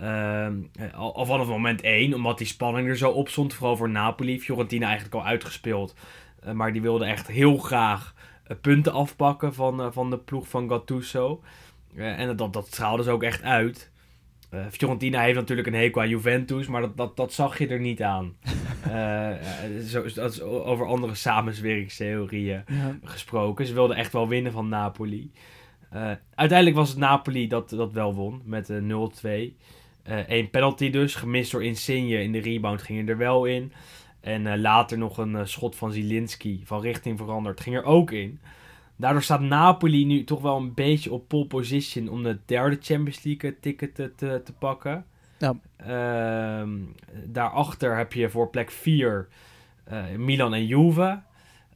Ehm, al, al vanaf moment 1, omdat die spanning er zo op stond. Vooral voor Napoli. Fiorentina eigenlijk al uitgespeeld. Eh, maar die wilde echt heel graag eh, punten afpakken van, eh, van de ploeg van Gattuso. Eh, en dat, dat straalde ze ook echt uit. Eh, Fiorentina heeft natuurlijk een hekel aan Juventus, maar dat, dat, dat zag je er niet aan. Eh, eh, zo, dat is over andere samenzweringstheorieën ja. gesproken. Ze wilden echt wel winnen van Napoli. Eh, uiteindelijk was het Napoli dat, dat wel won met eh, 0-2. Eén penalty dus, gemist door Insigne. In de rebound ging er wel in. En eh, later nog een eh, schot van Zielinski van richting veranderd. Ging er ook in. Daardoor staat Napoli nu toch wel een beetje op pole position om de derde Champions League ticket te, te, te pakken. Ja. Ehm, daarachter heb je voor plek 4 Milan en Juve.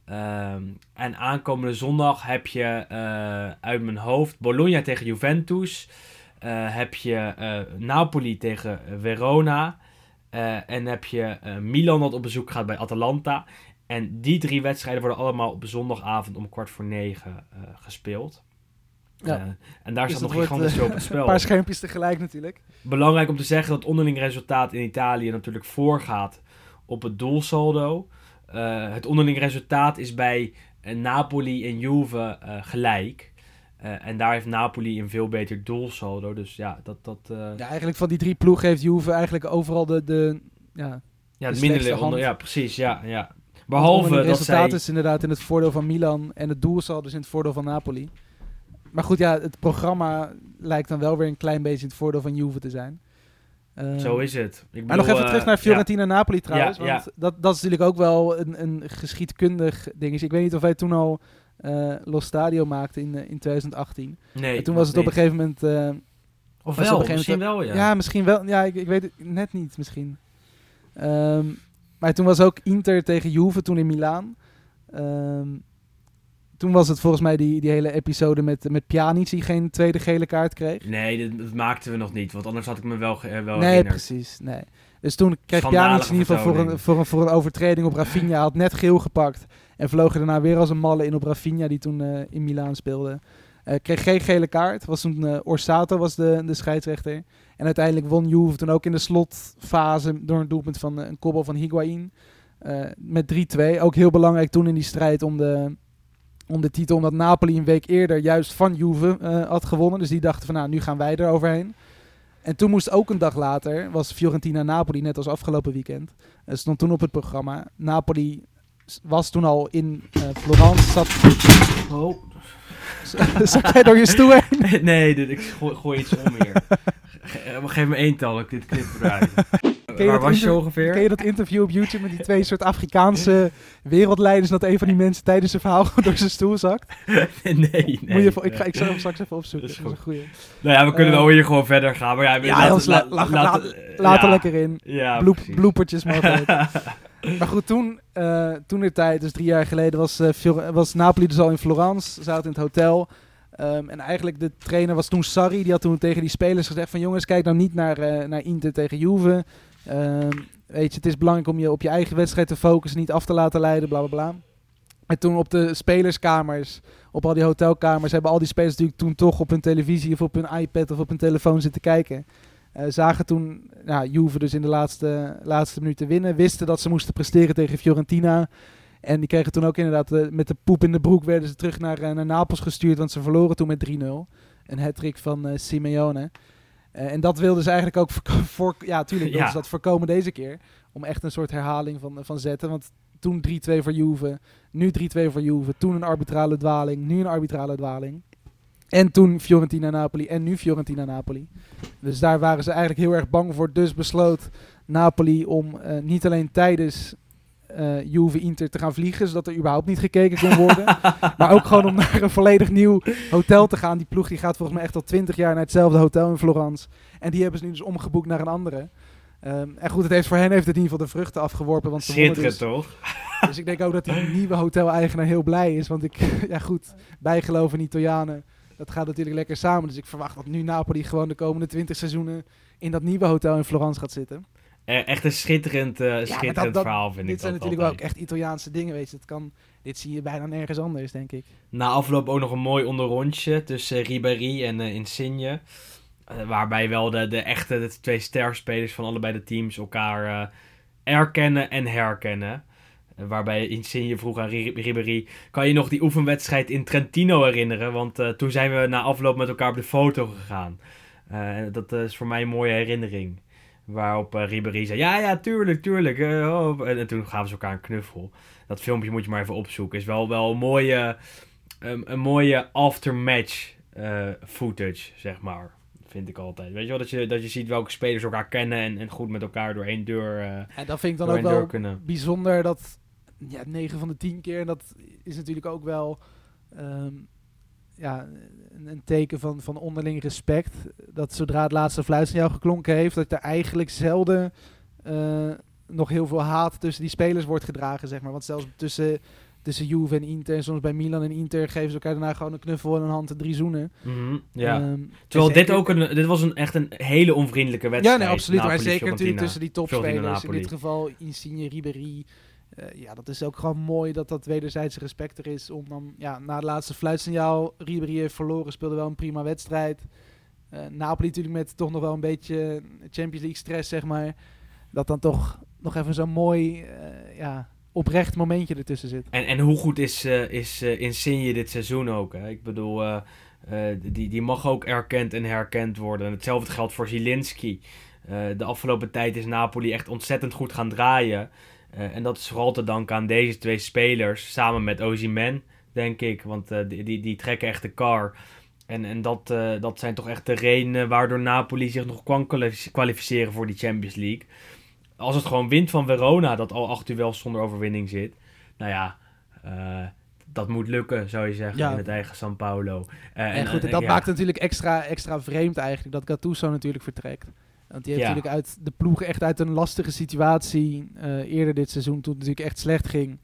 Ehm, en aankomende zondag heb je eh, uit mijn hoofd Bologna tegen Juventus. Eh, heb je eh, Napoli tegen Verona. Eh, en heb je Milan dat op bezoek gaat bij Atalanta. En die drie wedstrijden worden allemaal op zondagavond om kwart voor negen gespeeld. Ja. En daar Dus staat nog gigantisch op het Een spel. paar schermpjes tegelijk natuurlijk. Belangrijk om te zeggen dat het onderling resultaat in Italië natuurlijk voorgaat op het doelsaldo. Het onderling resultaat is bij Napoli en Juve gelijk. Eh, en daar heeft Napoli een veel beter doelsaldo. Dus ja, dat... dat eh, Ja, eigenlijk van die drie ploegen heeft Juve eigenlijk overal de, de ja, ja, de het minder onder, ja, precies. Ja, ja. Behalve dat resultaat zij... is inderdaad in het voordeel van Milan en het doelsaldo dus in het voordeel van Napoli. Maar goed, ja, het programma lijkt dan wel weer een klein beetje in het voordeel van Juve te zijn. Ehm, Zo is het. Ik maar nog bedoel, even eh, terug naar Fiorentina-Napoli trouwens. Ja, want Dat, dat is natuurlijk ook wel een, een geschiedkundig ding. Ik weet niet of wij toen al eh, Lo Stadio maakte in, eh, in 2018. Nee, en toen was het op een gegeven moment... eh, Of wel, misschien moment- wel, ja. ja. misschien wel. Ja, ik, ik weet het net niet misschien. Ehm, maar toen was ook Inter tegen Juve, toen in Milaan. Ehm, toen was het volgens mij die, die hele episode met, met Pjanic die geen tweede gele kaart kreeg. Nee, dat, dat maakten we nog niet, want anders had ik me wel, eh, wel nee, herinnerd. precies. Nee. Dus toen kreeg Pjanic in ieder geval voor een, voor, een, voor een overtreding op Rafinha. Hij had net geel gepakt. En vloog er daarna weer als een malle in op Rafinha, die toen eh, in Milaan speelde. Eh, kreeg geen gele kaart. Was toen eh, Orsato was de, de scheidsrechter. En uiteindelijk won Juve toen ook in de slotfase door een doelpunt van een kobbel van Higuain. met 3-2. Ook heel belangrijk toen in die strijd om de, om de titel. Omdat Napoli een week eerder juist van Juve had gewonnen. Dus die dachten van nou, nu gaan wij er overheen. En toen moest ook een dag later, was Fiorentina-Napoli net als afgelopen weekend. stond toen op het programma. Napoli was toen al in eh, Florence. Zat, Oh. zat jij door je stoel heen? nee, dit, ik gooi, gooi iets om hier. Ge- eh, Geef me één tal, ik dit knip eruit. Waar was je ongeveer? Ken je dat interview op YouTube met die twee soort Afrikaanse wereldleiders? Dat een van die mensen tijdens zijn verhaal door zijn stoel zakt? nee, nee. Moet je, ik, ga, ik zal hem straks even opzoeken. Dat is Dat is een goeie. Nou ja, we kunnen Eh, wel hier gewoon verder gaan. Maar ja, Ja, Hans, la- Laat er lekker in. Ja, Bloep, bloepertjes mogelijk. Maar goed, toen, eh toen de tijd, dus drie jaar geleden, was, eh, was Napoli dus al in Florence. Zaten in het hotel. Ehm, en eigenlijk de trainer was toen Sarri. Die had toen tegen die spelers gezegd van... Jongens, kijk nou niet naar, eh, naar Inter tegen Juve. Ehm, weet je, het is belangrijk om je op je eigen wedstrijd te focussen. Niet af te laten leiden, bla bla bla. En toen op de spelerskamers, op al die hotelkamers... hebben al die spelers natuurlijk toen toch op hun televisie... of op hun iPad of op hun telefoon zitten kijken. Eh, zagen toen nou, Juve dus in de laatste, laatste minuten winnen. Wisten dat ze moesten presteren tegen Fiorentina. En die kregen toen ook inderdaad eh, met de poep in de broek werden ze terug naar, eh, naar Napels gestuurd. Want ze verloren toen met 3-0. Een hat van eh, Simeone. En dat wilden ze eigenlijk ook voor, ja, tuurlijk wilden Ja. ze dat voorkomen deze keer. Om echt een soort herhaling van, van zetten. Want toen 3-2 voor Juve. Nu 3-2 voor Juve. Toen een arbitrale dwaling. Nu een arbitrale dwaling. En toen Fiorentina-Napoli. En nu Fiorentina-Napoli. Dus daar waren ze eigenlijk heel erg bang voor. Dus besloot Napoli om eh, niet alleen tijdens eh Juve Inter te gaan vliegen, zodat er überhaupt niet gekeken kon worden. maar ook gewoon om naar een volledig nieuw hotel te gaan. Die ploeg die gaat volgens mij echt al twintig jaar naar hetzelfde hotel in Florence. En die hebben ze nu dus omgeboekt naar een andere. Ehm, en goed, het heeft voor hen heeft het in ieder geval de vruchten afgeworpen. Want Schitterend, dus, toch? dus ik denk ook dat die nieuwe hoteleigenaar heel blij is. Want ik, ja goed, bijgeloof in Italianen, dat gaat natuurlijk lekker samen. Dus ik verwacht dat nu Napoli gewoon de komende twintig seizoenen in dat nieuwe hotel in Florence gaat zitten. Eh, Echt een schitterend, eh, schitterend dat- dat- verhaal, vind ik dit zijn dat natuurlijk wel ook echt Italiaanse dingen, weet je. Dat kan, dit zie je bijna nergens anders, denk ik. Na afloop ook nog een mooi onderrondje tussen Ribéry en eh, Insigne. Waarbij wel de, de echte de twee sterspelers van allebei de teams elkaar erkennen en herkennen. Eh, waarbij Insigne vroeg aan Ri- Ribéry... Kan je nog die oefenwedstrijd in Trentino herinneren? Want eh, toen zijn we na afloop met elkaar op de foto gegaan. Eh, dat is voor mij een mooie herinnering. Waarop eh, Ribéry zei... Ja, ja, tuurlijk, tuurlijk. eh, oh. en, en toen gaven ze elkaar een knuffel. Dat filmpje moet je maar even opzoeken. Is wel, wel een mooie een, een mooie aftermatch eh footage, zeg maar. Vind ik altijd. Weet je wel, dat je, dat je ziet welke spelers elkaar kennen en, en goed met elkaar door één deur, eh En dat vind ik dan ook wel kunnen. bijzonder dat ja, 9 van de 10 keer, en dat is natuurlijk ook wel ehm, ja, een, een teken van, van onderling respect. Dat zodra het laatste fluitsignaal geklonken heeft, dat er eigenlijk zelden eh, nog heel veel haat tussen die spelers wordt gedragen, zeg maar. Want zelfs tussen, tussen Juve en Inter, en soms bij Milan en Inter, geven ze elkaar daarna gewoon een knuffel en een hand en drie zoenen. Mhm, ja. Ehm, Terwijl en dit ook een, dit was een, echt een hele onvriendelijke Ja, wedstrijd. nee, absoluut. maar Napoli, zeker natuurlijk tussen die topspelers. In dit geval Insigne, Ribéry. Eh, ja, dat is ook gewoon mooi dat dat wederzijdse respect er is. Om dan, ja, na het laatste fluitsignaal, Ribéry heeft verloren, speelde wel een prima wedstrijd. Eh, Napoli natuurlijk met toch nog wel een beetje Champions League stress, zeg maar. Dat dan toch nog even zo'n mooi, eh, ja, oprecht momentje ertussen zit. En, en hoe goed is, is Insigne dit seizoen ook? Hè? Ik bedoel, die, die mag ook erkend en herkend worden. En hetzelfde geldt voor Zielinski. De afgelopen tijd is Napoli echt ontzettend goed gaan draaien. Eh, en dat is vooral te danken aan deze twee spelers. Samen met Ozyman, denk ik. Want eh, die, die, die trekken echt de car. En, en dat, eh, dat zijn toch echt de redenen waardoor Napoli zich nog kan kwalific- kwalificeren voor die Champions League. Als het gewoon wint van Verona, dat al acht uur wel zonder overwinning zit. Nou ja, dat moet lukken, zou je zeggen, Ja. in het eigen San Paulo. Eh, En goed, en dat ja. maakt het natuurlijk extra, extra vreemd eigenlijk, dat Gattuso natuurlijk vertrekt. Want die heeft Ja. natuurlijk uit de ploeg echt uit een lastige situatie eh, eerder dit seizoen, toen het natuurlijk echt slecht ging,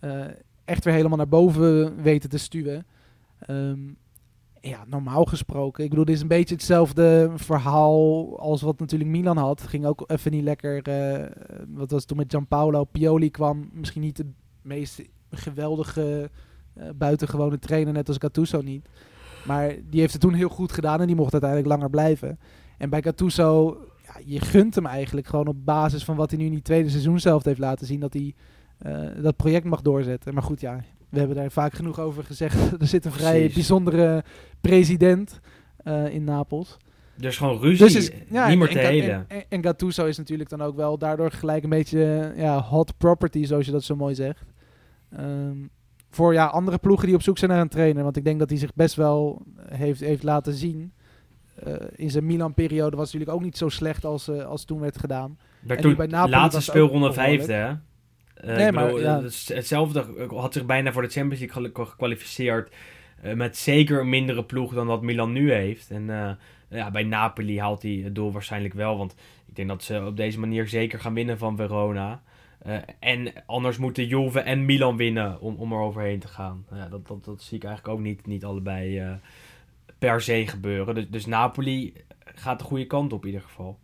eh, echt weer helemaal naar boven weten te stuwen. Ehm, ja, normaal gesproken. Ik bedoel, dit is een beetje hetzelfde verhaal als wat natuurlijk Milan had. Het ging ook even niet lekker. eh, wat was het toen met Gianpaolo? Pioli kwam misschien niet de meest geweldige buitengewone trainer, net als Gattuso niet. Maar die heeft het toen heel goed gedaan en die mocht uiteindelijk langer blijven. En bij Gattuso, ja, je gunt hem eigenlijk gewoon op basis van wat hij nu in die tweede seizoen zelf heeft laten zien, dat hij eh, dat project mag doorzetten. Maar goed, ja, we hebben daar vaak genoeg over gezegd. er zit een vrij Precies. bijzondere president eh, in Napels. Er is gewoon ruzie, Dus is, ja, niet meer en, te en, helen. En, Gattuso is natuurlijk dan ook wel daardoor gelijk een beetje ja, hot property, zoals je dat zo mooi zegt. Ehm, voor ja, andere ploegen die op zoek zijn naar een trainer. Want ik denk dat hij zich best wel heeft, heeft laten zien. Eh, in zijn Milan-periode was het natuurlijk ook niet zo slecht als, eh, als toen werd gedaan. Werd en toen bij Napoli laatste speelronde vijfde, hè? Eh, Nee, maar bedoel, ja. hetzelfde had zich bijna voor de Champions League gekwalificeerd. met zeker een mindere ploeg dan dat Milan nu heeft. En ja, bij Napoli haalt hij het doel waarschijnlijk wel. Want ik denk dat ze op deze manier zeker gaan winnen van Verona. En anders moeten Juve en Milan winnen om, om er overheen te gaan. Ja, dat, dat, dat zie ik eigenlijk ook niet, niet allebei per se gebeuren. Dus, dus Napoli gaat de goede kant op in ieder geval.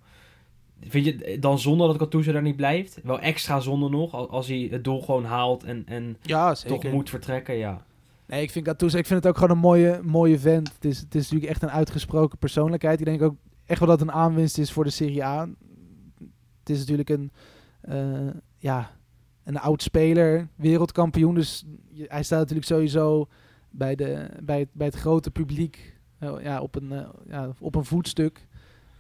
Vind je dan zonde dat Gattuso daar niet blijft? Wel extra zonde nog, al- als hij het doel gewoon haalt en, en Ja, toch moet vertrekken, ja. Nee, ik vind Gattuso, ik vind het ook gewoon een mooie, mooie vent. Het is, het is natuurlijk echt een uitgesproken persoonlijkheid. Ik denk ook echt wel dat het een aanwinst is voor de Serie A. Het is natuurlijk een, eh, ja, een oud speler, wereldkampioen. Dus hij staat natuurlijk sowieso bij, de, bij, het, bij het grote publiek ja, op, een, eh, ja, op een voetstuk.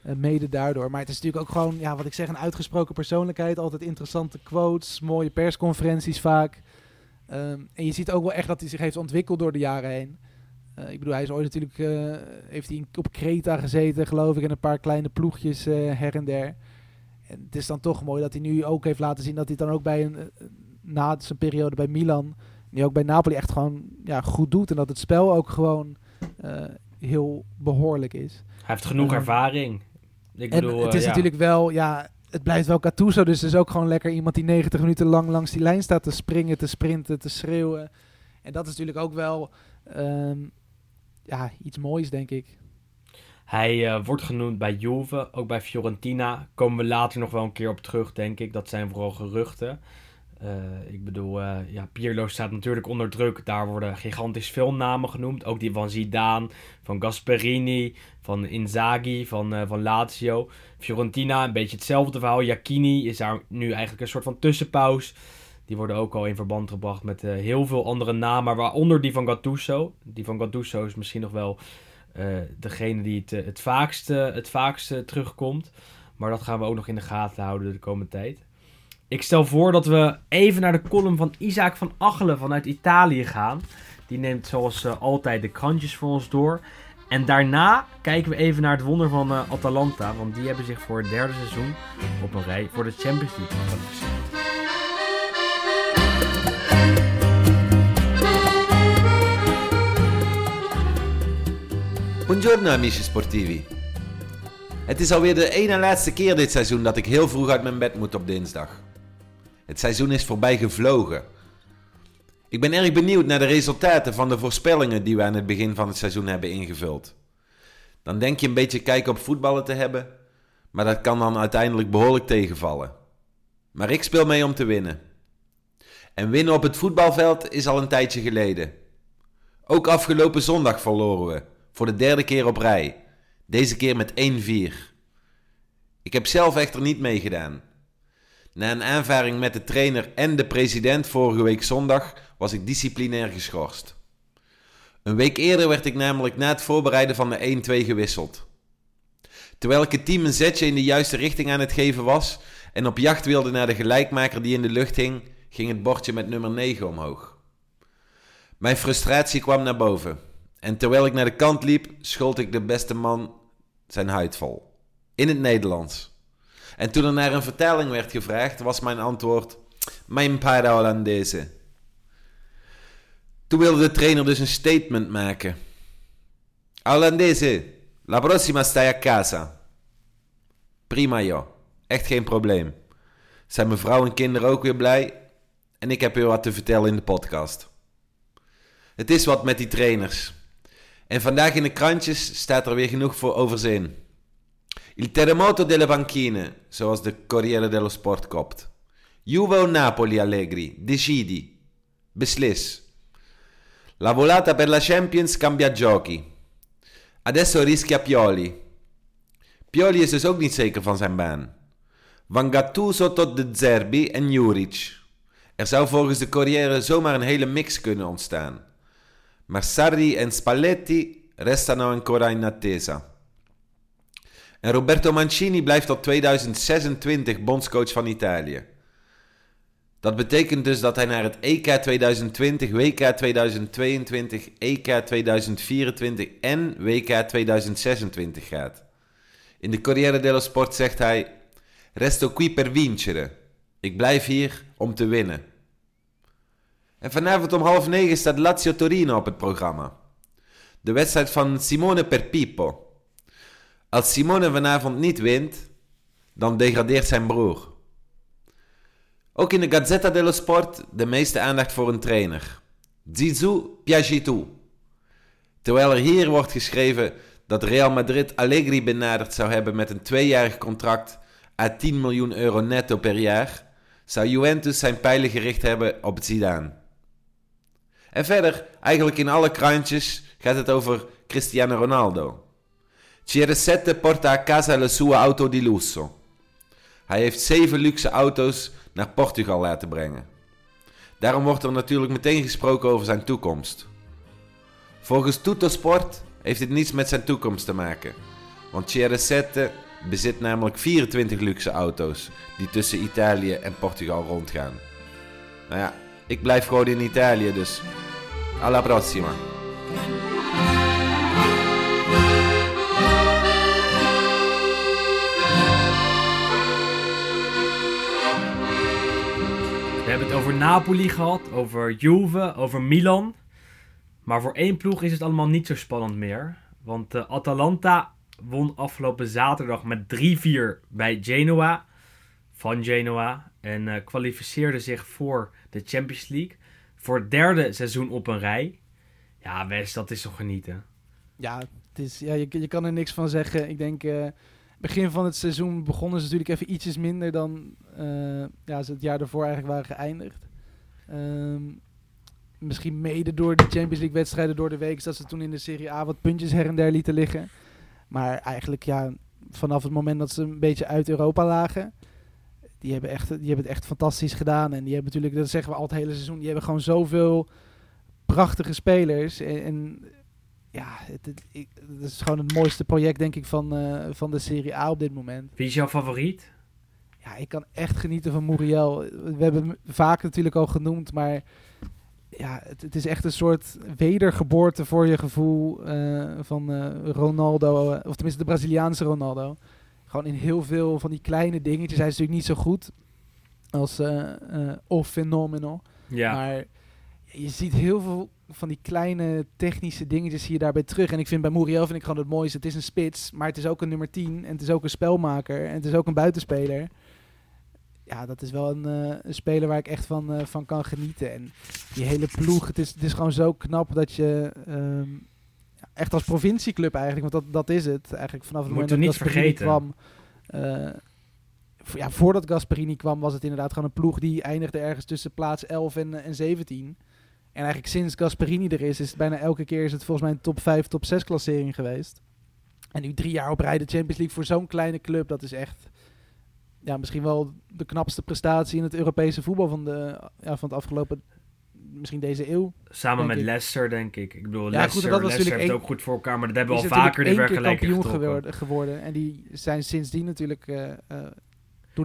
Eh, mede daardoor. Maar het is natuurlijk ook gewoon, ja, wat ik zeg, een uitgesproken persoonlijkheid. Altijd interessante quotes, mooie persconferenties vaak. Ehm, en je ziet ook wel echt dat hij zich heeft ontwikkeld door de jaren heen. Eh, ik bedoel, hij is ooit natuurlijk heeft hij in- op Kreta gezeten, geloof ik, en een paar kleine ploegjes her en der. En het is dan toch mooi dat hij nu ook heeft laten zien dat hij dan ook bij een, na zijn periode bij Milan, nu ook bij Napoli echt gewoon ja, goed doet. En dat het spel ook gewoon heel behoorlijk is. Hij heeft genoeg Ja. ervaring. Ik En bedoel, het eh, is ja. natuurlijk wel, ja, het blijft wel Gattuso, dus het is ook gewoon lekker iemand die 90 minuten lang langs die lijn staat te springen, te sprinten, te schreeuwen. En dat is natuurlijk ook wel ehm, ja, iets moois, denk ik. Hij eh, wordt genoemd bij Juve, ook bij Fiorentina. Komen we later nog wel een keer op terug, denk ik. Dat zijn vooral geruchten. Eh, ik bedoel, eh, ja, Pirlo staat natuurlijk onder druk. Daar worden gigantisch veel namen genoemd. Ook die van Zidane, van Gasperini, van Inzaghi, van, eh, van Lazio. Fiorentina, een beetje hetzelfde verhaal. Jacchini is daar nu eigenlijk een soort van tussenpaus. Die worden ook al in verband gebracht met heel veel andere namen, waaronder die van Gattuso. Die van Gattuso is misschien nog wel degene die het, het, vaakste, het vaakste terugkomt. Maar dat gaan we ook nog in de gaten houden de komende tijd. Ik stel voor dat we even naar de column van Isaac van Achelen vanuit Italië gaan. Die neemt zoals eh, altijd de krantjes voor ons door. En daarna kijken we even naar het wonder van eh, Atalanta. Want die hebben zich voor het derde seizoen op een rij voor de Champions League gekwalificeerd. Buongiorno amici sportivi. Het is alweer de ene laatste keer dit seizoen dat ik heel vroeg uit mijn bed moet op dinsdag. Het seizoen is voorbij gevlogen. Ik ben erg benieuwd naar de resultaten van de voorspellingen die we aan het begin van het seizoen hebben ingevuld. Dan denk je een beetje kijk op voetballen te hebben, maar dat kan dan uiteindelijk behoorlijk tegenvallen. Maar ik speel mee om te winnen. En winnen op het voetbalveld is al een tijdje geleden. Ook afgelopen zondag verloren we, voor de derde keer op rij. Deze keer met 1-4. Ik heb zelf echter niet meegedaan. Na een aanvaring met de trainer en de president vorige week zondag was ik disciplinair geschorst. Een week eerder werd ik namelijk na het voorbereiden van de 1-2 gewisseld. Terwijl ik het team een zetje in de juiste richting aan het geven was en op jacht wilde naar de gelijkmaker die in de lucht hing, ging het bordje met nummer 9 omhoog. Mijn frustratie kwam naar boven. En terwijl ik naar de kant liep, schold ik de beste man zijn huid vol. In het Nederlands. En toen er naar een vertaling werd gevraagd, was mijn antwoord: Mijn para Hollandese. Toen wilde de trainer dus een statement maken. Olandese, la prossima stai a casa. Prima joh, echt geen probleem. Zijn mijn vrouw en kinderen ook weer blij? En ik heb weer wat te vertellen in de podcast. Het is wat met die trainers. En vandaag in de krantjes staat er weer genoeg voor overzien. Il terremoto delle panchine, zoals de Corriere dello Sport kopt. Juve o Napoli Allegri, decidi. Beslis. La volata per la Champions cambia giochi. Adesso rischia Pioli. Pioli ook niet zeker van zijn baan. Van Gattuso tot de Zerbi en Juric. Er zou volgens de Corriere zomaar een hele mix kunnen ontstaan. Maar Sarri en Spalletti restano ancora in attesa. En Roberto Mancini blijft tot 2026 bondscoach van Italië. Dat betekent dus dat hij naar het EK 2020, WK 2022, EK 2024 en WK 2026 gaat. In de Corriere dello Sport zegt hij: Resto qui per vincere. Ik blijf hier om te winnen. En vanavond om half negen staat Lazio Torino op het programma. De wedstrijd van Simone per Pippo. Als Simone vanavond niet wint, dan degradeert zijn broer. Ook in de Gazzetta dello Sport de meeste aandacht voor een trainer. Zizou Piagitou. Terwijl er hier wordt geschreven dat Real Madrid Allegri benaderd zou hebben met een tweejarig contract à 10 miljoen euro netto per jaar, zou Juventus zijn pijlen gericht hebben op Zidane. En verder, eigenlijk in alle krantjes, gaat het over Cristiano Ronaldo. CR7 porta a casa la sua auto di lusso. Hij heeft zeven luxe auto's naar Portugal laten brengen. Daarom wordt er natuurlijk meteen gesproken over zijn toekomst. Volgens Tutto Sport heeft dit niets met zijn toekomst te maken. Want CR7 bezit namelijk 24 luxe auto's die tussen Italië en Portugal rondgaan. Nou ja, ik blijf gewoon in Italië dus. Alla prossima. We hebben het over Napoli gehad, over Juve, over Milan. Maar voor één ploeg is het allemaal niet zo spannend meer. Want uh, Atalanta won afgelopen zaterdag met 3-4 bij Genoa. Van Genoa. En uh, kwalificeerde zich voor de Champions League. Voor het derde seizoen op een rij. Ja, West, dat is toch genieten. Ja, het is, ja je, kan er niks van zeggen. Ik denk, uh, begin van het seizoen begonnen ze natuurlijk even ietsjes minder dan uh, ja, ze het jaar daarvoor eigenlijk waren geëindigd. Um, misschien mede door de Champions League wedstrijden door de week, dat ze toen in de Serie A wat puntjes her en der lieten liggen. Maar eigenlijk ja, vanaf het moment dat ze een beetje uit Europa lagen, die hebben, echt, die hebben het echt fantastisch gedaan. En die hebben natuurlijk, dat zeggen we al het hele seizoen, die hebben gewoon zoveel prachtige spelers. En ja, het, het, ik, het, is gewoon het mooiste project, denk ik, van, uh, van de Serie A op dit moment. Wie is jouw favoriet? Ja, ik kan echt genieten van Muriel. We hebben hem vaak natuurlijk al genoemd, maar ja, het, het, is echt een soort wedergeboorte voor je gevoel uh, van uh, Ronaldo, of tenminste de Braziliaanse Ronaldo. Gewoon in heel veel van die kleine dingetjes. Hij is natuurlijk niet zo goed als uh, O Phenomenal. Ja. Maar je ziet heel veel van die kleine technische dingetjes hier daarbij terug. En ik vind bij Muriel vind ik gewoon het mooiste. Het is een spits, maar het is ook een nummer 10. En het is ook een spelmaker. En het is ook een buitenspeler. Ja, dat is wel een, uh, een speler waar ik echt van, uh, van kan genieten. En die hele ploeg, het is, het is gewoon zo knap dat je... Um, echt als provincieclub eigenlijk, want dat, dat is het. Eigenlijk vanaf het Moet moment dat Gasperini vergeten. kwam... Uh, ja, voordat Gasperini kwam was het inderdaad gewoon een ploeg die eindigde ergens tussen plaats 11 en, en 17. En eigenlijk sinds Gasperini er is, is het bijna elke keer is het volgens mij een top 5, top 6 klassering geweest. En nu drie jaar op rij de Champions League voor zo'n kleine club, dat is echt ja, misschien wel de knapste prestatie in het Europese voetbal van, de, ja, van het afgelopen, misschien deze eeuw. Samen met ik. Leicester, denk ik. Ik bedoel, Ja, Leicester, goed, dat was Leicester heeft één- ook goed voor elkaar, maar dat hebben we al vaker de vergelijking geworden, geworden. En die zijn sindsdien natuurlijk... eh, eh,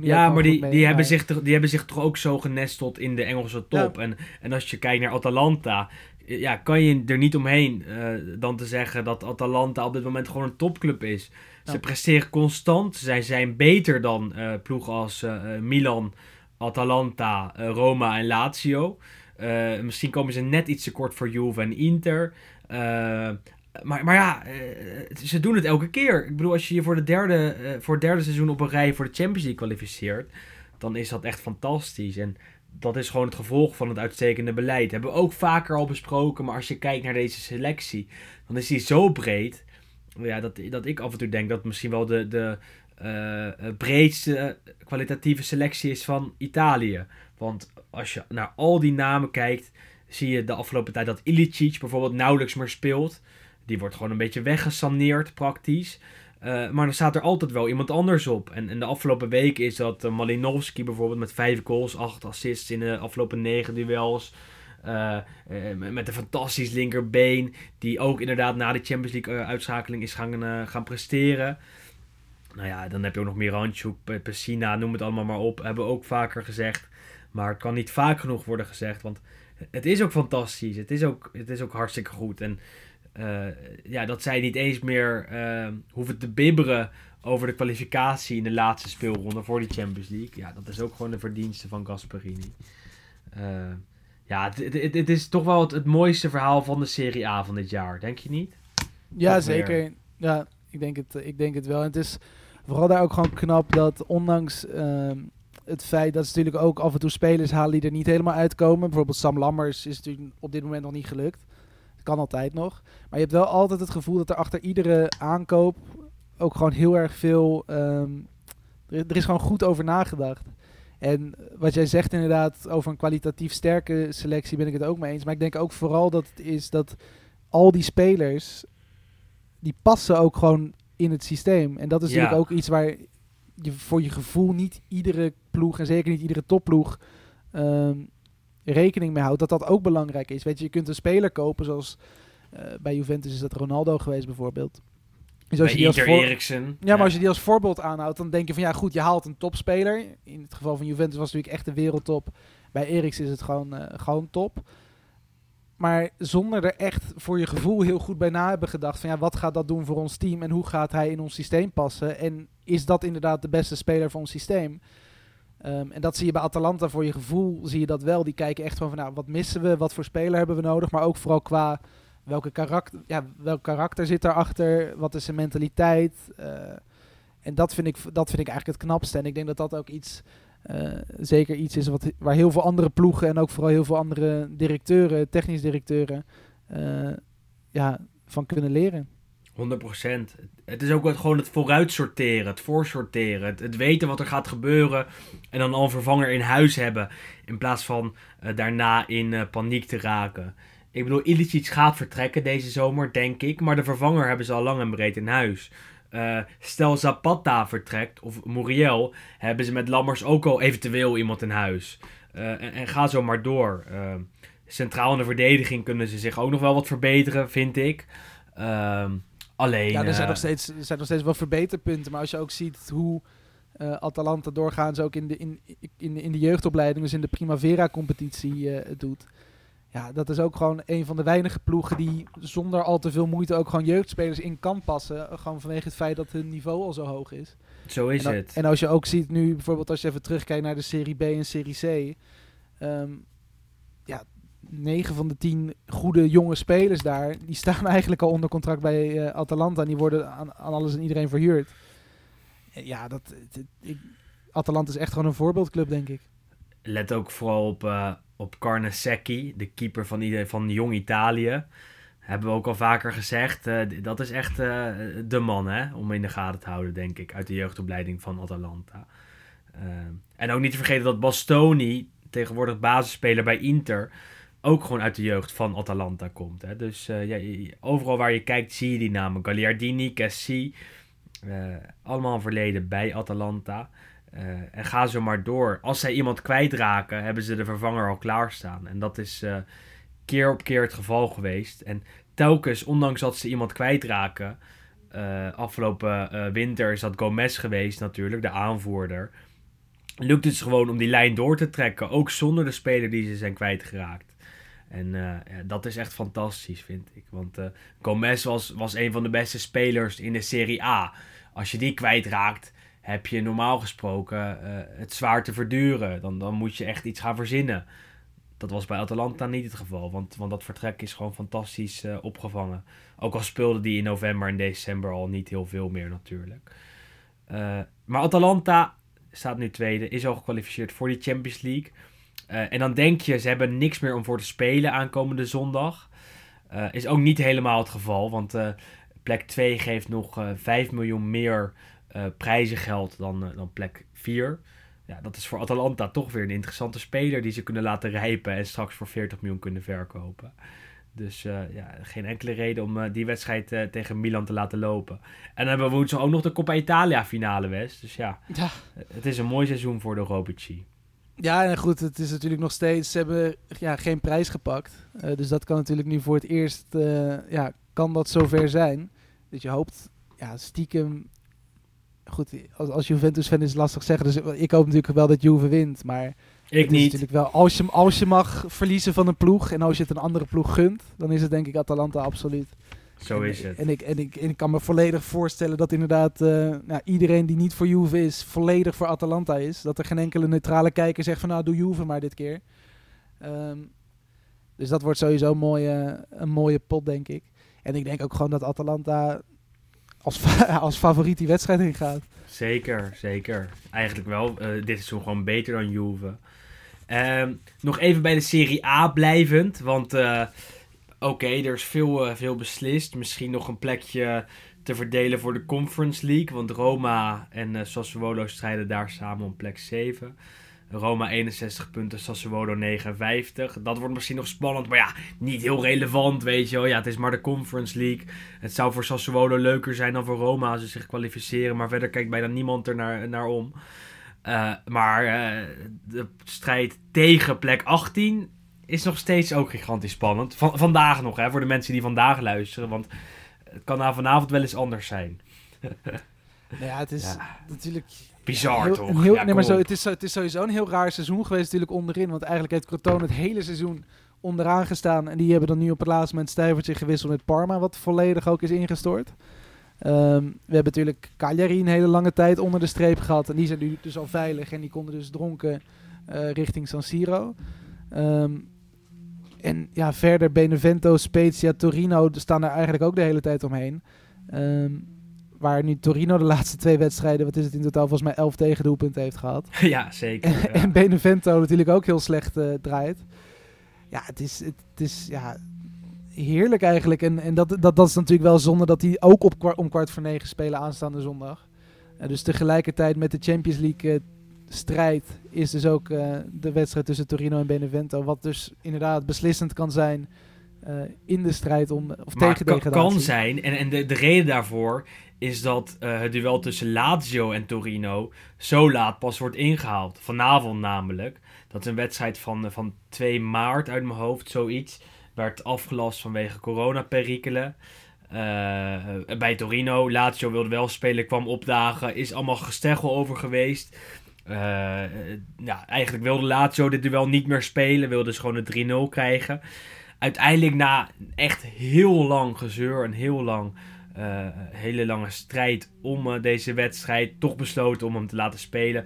Ja, maar die, die, hebben zich, toch- die hebben zich toch ook zo genesteld in de Engelse top. En, en als je kijkt naar Atalanta, ja, kan je er niet omheen eh, dan te zeggen dat Atalanta op dit moment gewoon een topclub is. Ze presteren constant, zij zijn beter dan eh, ploegen als eh, Milan, Atalanta, Roma en Lazio. Misschien komen ze net iets te kort voor Juve en Inter. Maar, maar ja, eh, ze doen het elke keer. Ik bedoel, als je je voor, de derde, eh, voor het derde seizoen op een rij voor de Champions League kwalificeert, dan is dat echt fantastisch. En dat is gewoon het gevolg van het uitstekende beleid. hebben we ook vaker al besproken, maar als je kijkt naar deze selectie, dan is die zo breed. Ja, dat, dat ik af en toe denk dat misschien wel de, de eh, breedste kwalitatieve selectie is van Italië. Want als je naar al die namen kijkt, zie je de afgelopen tijd dat Ilicic bijvoorbeeld nauwelijks meer speelt. Die wordt gewoon een beetje weggesaneerd praktisch. Eh, maar dan staat er altijd wel iemand anders op. En, en de afgelopen week is dat uh, Malinowski bijvoorbeeld met vijf goals, acht assists in de afgelopen negen duels. Uh, met een fantastisch linkerbeen. Die ook inderdaad na de Champions League uitschakeling is gaan, gaan presteren. Nou ja, dan heb je ook nog Miranchuk, Pessina, noem het allemaal maar op. Hebben we ook vaker gezegd. Maar het kan niet vaak genoeg worden gezegd. Want het is ook fantastisch. Het is ook, het is ook hartstikke goed. En uh, ja, dat zij niet eens meer uh, hoeven te bibberen over de kwalificatie in de laatste speelronde voor die Champions League. Ja, dat is ook gewoon de verdienste van Gasparini. Uh, ja, het, is toch wel het, het, mooiste verhaal van de Serie A van dit jaar, denk je niet? Ja, zeker. Ja, ik denk, het, ik denk het wel. En het is vooral daar ook gewoon knap dat ondanks ehm, het feit dat ze natuurlijk ook af en toe spelers halen die er niet helemaal uitkomen. Bijvoorbeeld Sam Lammers is natuurlijk op dit moment nog niet gelukt kan altijd nog. Maar je hebt wel altijd het gevoel dat er achter iedere aankoop ook gewoon heel erg veel. Um, er, er, is gewoon goed over nagedacht. En wat jij zegt inderdaad over een kwalitatief sterke selectie ben ik het ook mee eens. Maar ik denk ook vooral dat het is dat al die spelers die passen ook gewoon in het systeem. En dat is ja. natuurlijk ook iets waar je voor je gevoel niet iedere ploeg en zeker niet iedere topploeg um, rekening mee houdt, dat dat ook belangrijk is. Weet je, je kunt een speler kopen zoals uh, bij Juventus is dat Ronaldo geweest bijvoorbeeld. Dus als bij je die als. Eriksen. Ja, maar als je die als voorbeeld aanhoudt, dan denk je van ja goed, je haalt een topspeler. In het geval van Juventus was het natuurlijk echt de wereldtop. Bij Eriksen is het gewoon, uh, gewoon top. Maar zonder er echt voor je gevoel heel goed bij na hebben gedacht van ja, wat gaat dat doen voor ons team en hoe gaat hij in ons systeem passen? En is dat inderdaad de beste speler voor ons systeem? Um, en dat zie je bij Atalanta voor je gevoel, zie je dat wel. Die kijken echt van, van nou, wat missen we, wat voor speler hebben we nodig, maar ook vooral qua welke karakter, ja, welk karakter zit daarachter, wat is zijn mentaliteit. Uh, en dat vind, ik, dat vind ik eigenlijk het knapste. En ik denk dat dat ook iets, uh, zeker iets is wat, waar heel veel andere ploegen en ook vooral heel veel andere directeuren, technisch directeuren, uh, ja, van kunnen leren. 100%. Het is ook gewoon het vooruitsorteren, het voorsorteren, het, weten wat er gaat gebeuren en dan al een vervanger in huis hebben in plaats van uh, daarna in uh, paniek te raken. Ik bedoel, Ilicic gaat vertrekken deze zomer, denk ik, maar de vervanger hebben ze al lang en breed in huis. Uh, stel Zapata vertrekt of Muriel, hebben ze met Lammers ook al eventueel iemand in huis. en, en, ga zo maar door. centraal in de verdediging kunnen ze zich ook nog wel wat verbeteren, vind ik. Ehm Alleen. Ja, er zijn, uh, nog steeds, er zijn nog steeds wel verbeterpunten. Maar als je ook ziet hoe uh, Atalanta doorgaans ook in de, in, in, in de jeugdopleiding, dus in de Primavera-competitie uh, doet. Ja, dat is ook gewoon een van de weinige ploegen die zonder al te veel moeite ook gewoon jeugdspelers in kan passen. Gewoon vanwege het feit dat hun niveau al zo hoog is. Zo is en dan, het. En als je ook ziet nu, bijvoorbeeld als je even terugkijkt naar de Serie B en Serie C. Um, ja, 9 van de 10 goede jonge spelers daar, die staan eigenlijk al onder contract bij uh, Atalanta. En die worden aan, alles en iedereen verhuurd. Ja, dat, Atalanta is echt gewoon een voorbeeldclub, denk ik. Let ook vooral op, uh, op Carne Secchi, de keeper van, van Jong Italië. Hebben we ook al vaker gezegd. Dat is echt de man hè, om in de gaten te houden, denk ik, uit de jeugdopleiding van Atalanta. en ook niet te vergeten dat Bastoni, tegenwoordig basisspeler bij Inter, ook gewoon uit de jeugd van Atalanta komt. Hè? Dus uh, ja, overal waar je kijkt zie je die namen. Gagliardini, Cassi, uh, allemaal verleden bij Atalanta. Uh, en ga zo maar door. Als zij iemand kwijtraken, hebben ze de vervanger al klaarstaan. En dat is keer op keer het geval geweest. En telkens, ondanks dat ze iemand kwijtraken... afgelopen winter is dat Gomez geweest natuurlijk, de aanvoerder... Lukt het gewoon om die lijn door te trekken. Ook zonder de speler die ze zijn kwijtgeraakt. En ja, dat is echt fantastisch, vind ik. Want uh, Gomez was, was een van de beste spelers in de Serie A. Als je die kwijtraakt, heb je normaal gesproken uh, het zwaar te verduren. Dan, dan moet je echt iets gaan verzinnen. Dat was bij Atalanta niet het geval, want, want dat vertrek is gewoon fantastisch eh, opgevangen. Ook al speelde die in november en december al niet heel veel meer natuurlijk. Eh, maar Atalanta staat nu tweede, is al gekwalificeerd voor die Champions League. Eh, en dan denk je, ze hebben niks meer om voor te spelen aankomende zondag. Eh, is ook niet helemaal het geval, want eh, plek 2 geeft nog eh 5 miljoen meer prijzengeld dan, dan plek 4. Ja, dat is voor Atalanta toch weer een interessante speler die ze kunnen laten rijpen en straks voor 40 miljoen kunnen verkopen. Dus ja, geen enkele reden om die wedstrijd tegen Milan te laten lopen. En dan hebben we woensdag ook nog de Coppa Italia finale, West. Dus ja, Ja. het is een mooi seizoen voor de Robici. Ja, en goed, het is natuurlijk nog steeds, ze hebben ja, geen prijs gepakt. Eh, dus dat kan natuurlijk nu voor het eerst, eh, ja, kan dat zover zijn. Dus je hoopt, ja, stiekem, goed, als, als Juventus-fan is het lastig zeggen. Dus ik hoop natuurlijk wel dat Juve wint, maar Ik niet. natuurlijk wel, als je, als je mag verliezen van een ploeg en als je het een andere ploeg gunt, dan is het denk ik Atalanta absoluut. Zo En- is het. En ik, en, ik, en ik kan me volledig voorstellen dat inderdaad eh, nou, iedereen die niet voor Juve is, volledig voor Atalanta is. Dat er geen enkele neutrale kijker zegt van nou doe Juve maar dit keer. Ehm, dus dat wordt sowieso een mooie, een mooie pot, denk ik. En ik denk ook gewoon dat Atalanta als, fa- als favoriet die wedstrijd ingaat. Zeker, zeker. Eigenlijk wel. eh, dit is gewoon beter dan Juve. Ehm, nog even bij de Serie A blijvend. Want oké, er is veel, eh, veel beslist. Misschien nog een plekje te verdelen voor de Conference League. Want Roma en eh, Sassuolo strijden daar samen om plek 7. Roma 61 punten, Sassuolo 59. Dat wordt misschien nog spannend, maar ja, niet heel relevant, weet je wel. Ja, het is maar de Conference League. Het zou voor Sassuolo leuker zijn dan voor Roma als ze zich kwalificeren. Maar verder kijkt bijna niemand er naar, naar om. Eh, maar de strijd tegen plek 18 is nog steeds ook gigantisch spannend. Van, vandaag nog, hè, voor de mensen die vandaag luisteren. Want het kan na vanavond wel eens anders zijn. Nou ja, het is Ja. natuurlijk Bizar, heel- toch? Heel, Ja, nee, maar zo, het, is, het is sowieso een heel raar seizoen geweest natuurlijk onderin. Want eigenlijk heeft Crotone het hele seizoen onderaan gestaan. En die hebben dan nu op het laatste moment stijvertje gewisseld met Parma. Wat volledig ook is ingestort. Ehm, we hebben natuurlijk Cagliari een hele lange tijd onder de streep gehad. En die zijn nu dus al veilig. En die konden dus dronken eh, richting San Siro. Ehm, en ja, verder Benevento, Spezia, Torino staan er eigenlijk ook de hele tijd omheen. Ehm, waar nu Torino de laatste twee wedstrijden, wat is het in totaal, volgens mij 11 tegendoelpunten heeft gehad. ja, zeker. ja. En Benevento natuurlijk ook heel slecht eh, draait. Ja, het is, het, het is ja, heerlijk eigenlijk. En, en dat, dat, dat is natuurlijk wel zonde dat die ook op om kwart voor negen spelen aanstaande zondag. Eh, dus tegelijkertijd met de Champions League eh, strijd is dus ook eh, de wedstrijd tussen Torino en Benevento. Wat dus inderdaad beslissend kan zijn eh, in de strijd om, of Maar tegen degradatie. kan zijn, en, en de, de reden daarvoor is dat eh, het duel tussen Lazio en Torino zo laat pas wordt ingehaald. Vanavond namelijk. Dat is een wedstrijd van, van 2 maart uit mijn hoofd, zoiets. Werd afgelast vanwege coronaperikelen. Eh, bij Torino, Lazio wilde wel spelen, kwam opdagen. Is allemaal gesteggel over geweest. Eh, ja, eigenlijk wilde Lazio dit duel niet meer spelen. Wilde dus gewoon een 3-0 krijgen uiteindelijk na echt heel lang gezeur en heel lang, eh, hele lange strijd om eh, deze wedstrijd, toch besloten om hem te laten spelen.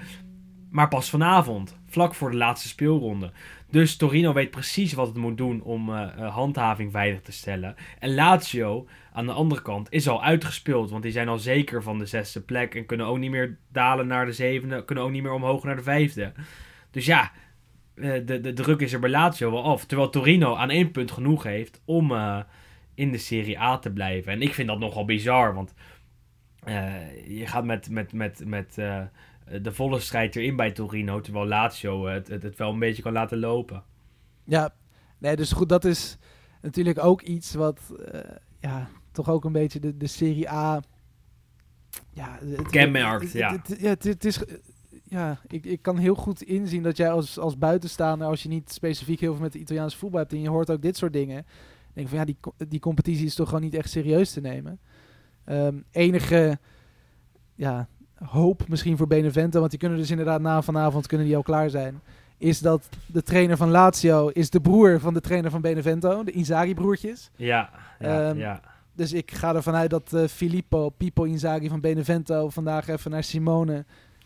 Maar pas vanavond, vlak voor de laatste speelronde. Dus Torino weet precies wat het moet doen om eh, handhaving veilig te stellen. En Lazio, aan de andere kant, is al uitgespeeld. Want die zijn al zeker van de zesde plek. En kunnen ook niet meer dalen naar de zevende. Kunnen ook niet meer omhoog naar de vijfde. Dus ja, eh, de, de druk is er bij Lazio wel af. Terwijl Torino aan één punt genoeg heeft om in de Serie A te blijven. En ik vind dat nogal bizar. Want je gaat met, met, met, met de volle strijd erin bij Torino. Terwijl Lazio het, het, het wel een beetje kan laten lopen. Ja, nee, dus goed, dat is natuurlijk ook iets wat, eh, ja, toch ook een beetje de, de Serie A... Ja, het, Kenmerkt, ja. het- ja, het, is... eh, Ja, ik, ik kan heel goed inzien dat jij als, als buitenstaander, als je niet specifiek heel veel met de Italiaanse voetbal hebt en je hoort ook dit soort dingen, denk van ja, die, die competitie is toch gewoon niet echt serieus te nemen. Ehm, enige ja, hoop misschien voor Benevento, want die kunnen dus inderdaad na vanavond kunnen die al klaar zijn is dat de trainer van Lazio is de broer van de trainer van Benevento, de Inzaghi-broertjes. Ja, ja, Ehm, ja. Dus ik ga ervan uit dat eh, Filippo, Pippo Inzaghi van Benevento, vandaag even naar Simone,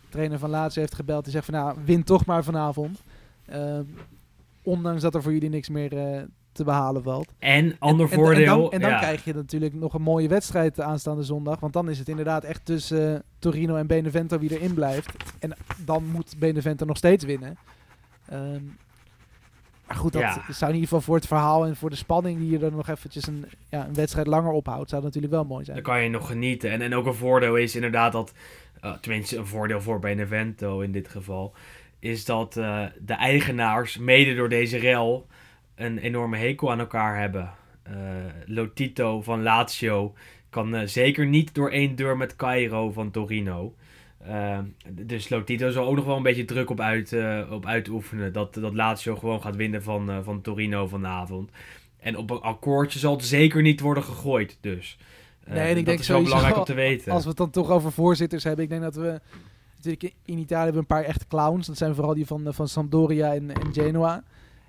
trainer van Lazio, heeft gebeld. Die zegt van, nou, win toch maar vanavond. Ehm, ondanks dat er voor jullie niks meer eh, te behalen valt. En ander en, voordeel. En dan, en dan ja. krijg je natuurlijk nog een mooie wedstrijd aanstaande zondag. Want dan is het inderdaad echt tussen eh, Torino en Benevento wie erin blijft. En dan moet Benevento nog steeds winnen. Ehm, maar goed, dat Ja. zou in ieder geval voor het verhaal en voor de spanning die je er nog eventjes een, ja, een wedstrijd langer ophoudt, zou dat natuurlijk wel mooi zijn. Dan kan je nog genieten. En, en ook een voordeel is inderdaad dat, eh, tenminste een voordeel voor Benevento in dit geval, is dat eh, de eigenaars, mede door deze rel, een enorme hekel aan elkaar hebben. Eh, Lotito van Lazio kan eh, zeker niet door één deur met Cairo van Torino. Eh, dus Lotito zal ook nog wel een beetje druk op, uit, op uitoefenen. Dat, dat Lazio gewoon gaat winnen van, van Torino vanavond. En op een akkoordje zal het zeker niet worden gegooid. Dus Nee, en ik dat denk is wel belangrijk om te weten. Als we het dan toch over voorzitters hebben, ik denk dat we natuurlijk in Italië hebben we een paar echte clowns. Dat zijn vooral die van, van Sampdoria en, en Genoa.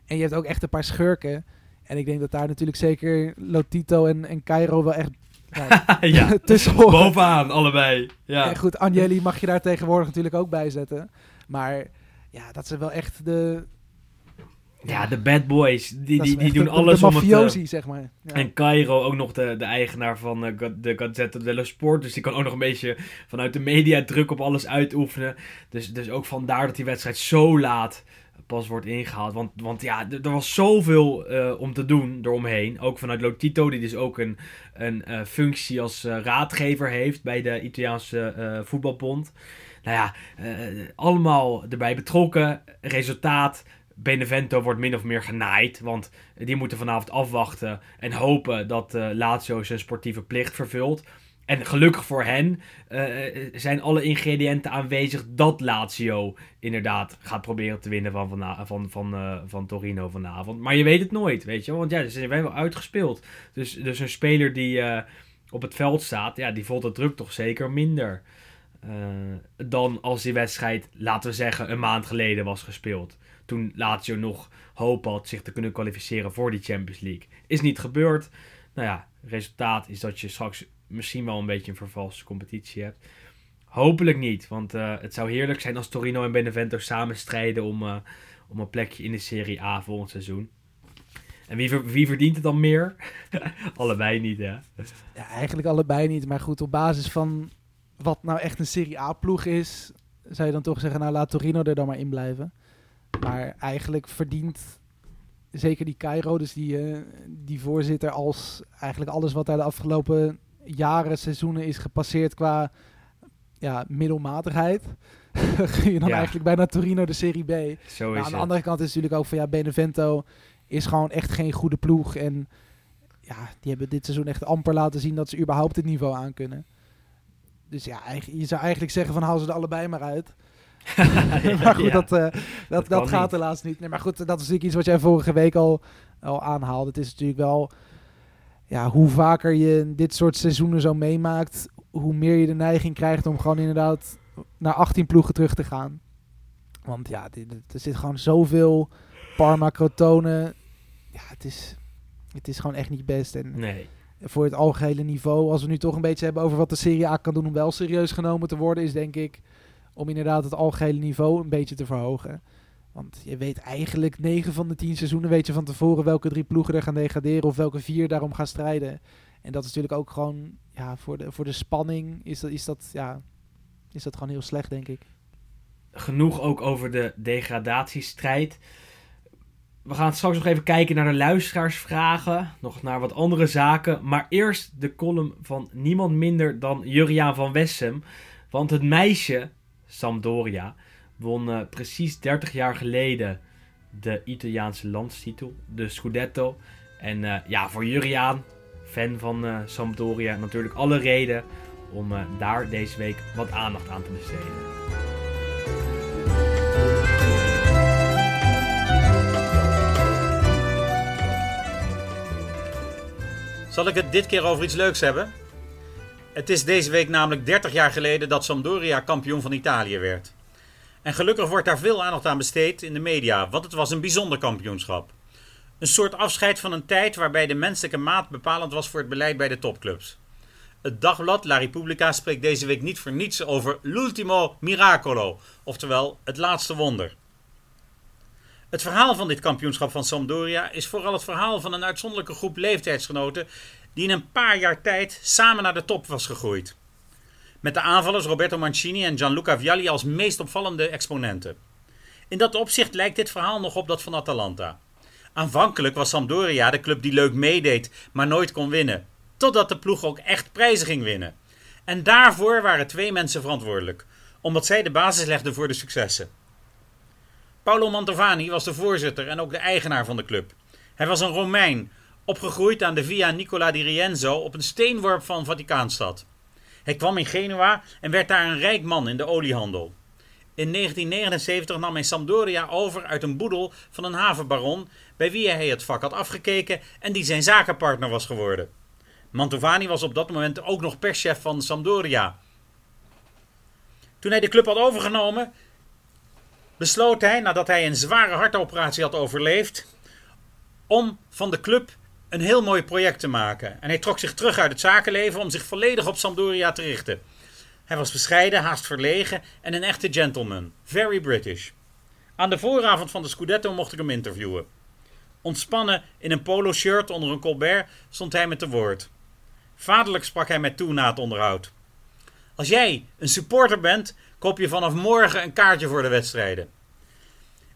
En je hebt ook echt een paar schurken. En ik denk dat daar natuurlijk zeker Lotito en, en Cairo wel echt ja, ja, tussen bovenaan allebei. Ja. En goed, Agnelli mag je daar tegenwoordig natuurlijk ook bij zetten. Maar ja, dat zijn wel echt de... ja, de bad boys. Die, die, die doen de, alles de om het... mafiosi, zeg maar. Ja. En Cairo ook nog de, de eigenaar van eh, de Gazzetta dello Sport. Dus die kan ook nog een beetje vanuit de media druk op alles uitoefenen. Dus, dus ook vandaar dat die wedstrijd zo laat pas wordt ingehaald. Want, want ja, er was zoveel eh, om te doen eromheen. Ook vanuit Lotito, die dus ook een, een eh, functie als eh, raadgever heeft bij de Italiaanse voetbalbond. Nou ja, allemaal erbij betrokken. Resultaat, Benevento wordt min of meer genaaid. Want die moeten vanavond afwachten en hopen dat Lazio zijn sportieve plicht vervult. En gelukkig voor hen eh, zijn alle ingrediënten aanwezig dat Lazio inderdaad gaat proberen te winnen van, van, van, van, eh, van Torino vanavond. Maar je weet het nooit, weet je. Want ja, ze zijn wel uitgespeeld. Dus, dus een speler die eh, op het veld staat, ja, die voelt de druk toch zeker minder. dan als die wedstrijd, laten we zeggen, een maand geleden was gespeeld. Toen Lazio nog hoop had zich te kunnen kwalificeren voor die Champions League. Is niet gebeurd. Nou ja, resultaat is dat je straks misschien wel een beetje een vervalste competitie hebt. Hopelijk niet, want eh, het zou heerlijk zijn als Torino en Benevento samen strijden om, eh, om een plekje in de Serie A volgend seizoen. En wie, wie verdient het dan meer? Allebei niet, hè? Ja, eigenlijk allebei niet. Maar goed, op basis van wat nou echt een Serie A-ploeg is, zou je dan toch zeggen, nou laat Torino er dan maar in blijven. Maar eigenlijk verdient zeker die Cairo, dus die, eh, die voorzitter, als eigenlijk alles wat daar de afgelopen jaren, seizoenen is gepasseerd qua ja, middelmatigheid. Gun je dan Ja. eigenlijk bijna Torino de Serie B. Zo is aan de andere kant is het natuurlijk ook van ja, Benevento is gewoon echt geen goede ploeg. En ja, die hebben dit seizoen echt amper laten zien dat ze überhaupt het niveau aan kunnen. Dus ja, eigenlijk- je zou eigenlijk zeggen van haal ze er allebei maar uit. maar goed, Ja. dat, eh, dat, dat, kan gaat niet. helaas niet. Nee, maar goed, dat is natuurlijk iets wat jij vorige week al, al aanhaalde. Het is natuurlijk wel, ja, hoe vaker je dit soort seizoenen zo meemaakt, hoe meer je de neiging krijgt om gewoon inderdaad naar 18 ploegen terug te gaan. Want ja, er zit gewoon zoveel Parma, Crotone. Ja, het is, het is gewoon echt niet best. En Nee. voor het algehele niveau, als we nu toch een beetje hebben over wat de Serie A kan doen om wel serieus genomen te worden, is denk ik om inderdaad het algehele niveau een beetje te verhogen. Want je weet eigenlijk 9 van de 10 seizoenen weet je van tevoren welke drie ploegen er gaan degraderen of welke vier daarom gaan strijden. En dat is natuurlijk ook gewoon ja, voor, de, voor de spanning is dat, is, dat, ja, is dat gewoon heel slecht, denk ik. genoeg ook over de degradatiestrijd. We gaan straks nog even kijken naar de luisteraarsvragen. Nog naar wat andere zaken. Maar eerst de column van niemand minder dan Juriaan van Wessem. Want het meisje, Sampdoria, won eh, precies 30 jaar geleden de Italiaanse landstitel, de Scudetto. En eh, ja, voor Juriaan, fan van eh, Sampdoria, natuurlijk alle reden om daar deze week wat aandacht aan te besteden. Zal ik het dit keer over iets leuks hebben? Het is deze week namelijk 30 jaar geleden dat Sampdoria kampioen van Italië werd. En gelukkig wordt daar veel aandacht aan besteed in de media, want het was een bijzonder kampioenschap. Een soort afscheid van een tijd waarbij de menselijke maat bepalend was voor het beleid bij de topclubs. Het dagblad La Repubblica spreekt deze week niet voor niets over l'ultimo miracolo, oftewel het laatste wonder. Het verhaal van dit kampioenschap van Sampdoria is vooral het verhaal van een uitzonderlijke groep leeftijdsgenoten die in een paar jaar tijd samen naar de top was gegroeid. Met de aanvallers Roberto Mancini en Gianluca Vialli als meest opvallende exponenten. In dat opzicht lijkt dit verhaal nog op dat van Atalanta. Aanvankelijk was Sampdoria de club die leuk meedeed, maar nooit kon winnen. Totdat de ploeg ook echt prijzen ging winnen. En daarvoor waren twee mensen verantwoordelijk, omdat zij de basis legden voor de successen. Paolo Mantovani was de voorzitter en ook de eigenaar van de club. Hij was een Romein, opgegroeid aan de Via Nicola di Rienzo op een steenworp van Vaticaanstad. Hij kwam in Genua en werd daar een rijk man in de oliehandel. In 1979 nam hij Sampdoria over uit een boedel van een havenbaron bij wie hij het vak had afgekeken en die zijn zakenpartner was geworden. Mantovani was op dat moment ook nog perschef van Sampdoria. Toen hij de club had overgenomen, besloot hij, nadat hij een zware hartoperatie had overleefd, om van de club een heel mooi project te maken. En hij trok zich terug uit het zakenleven om zich volledig op Sampdoria te richten. Hij was bescheiden, haast verlegen en een echte gentleman. Very British. Aan de vooravond van de Scudetto mocht ik hem interviewen. Ontspannen in een polo shirt onder een colbert stond hij met te woord. Vaderlijk sprak hij mij toe na het onderhoud. Als jij een supporter bent, koop je vanaf morgen een kaartje voor de wedstrijden.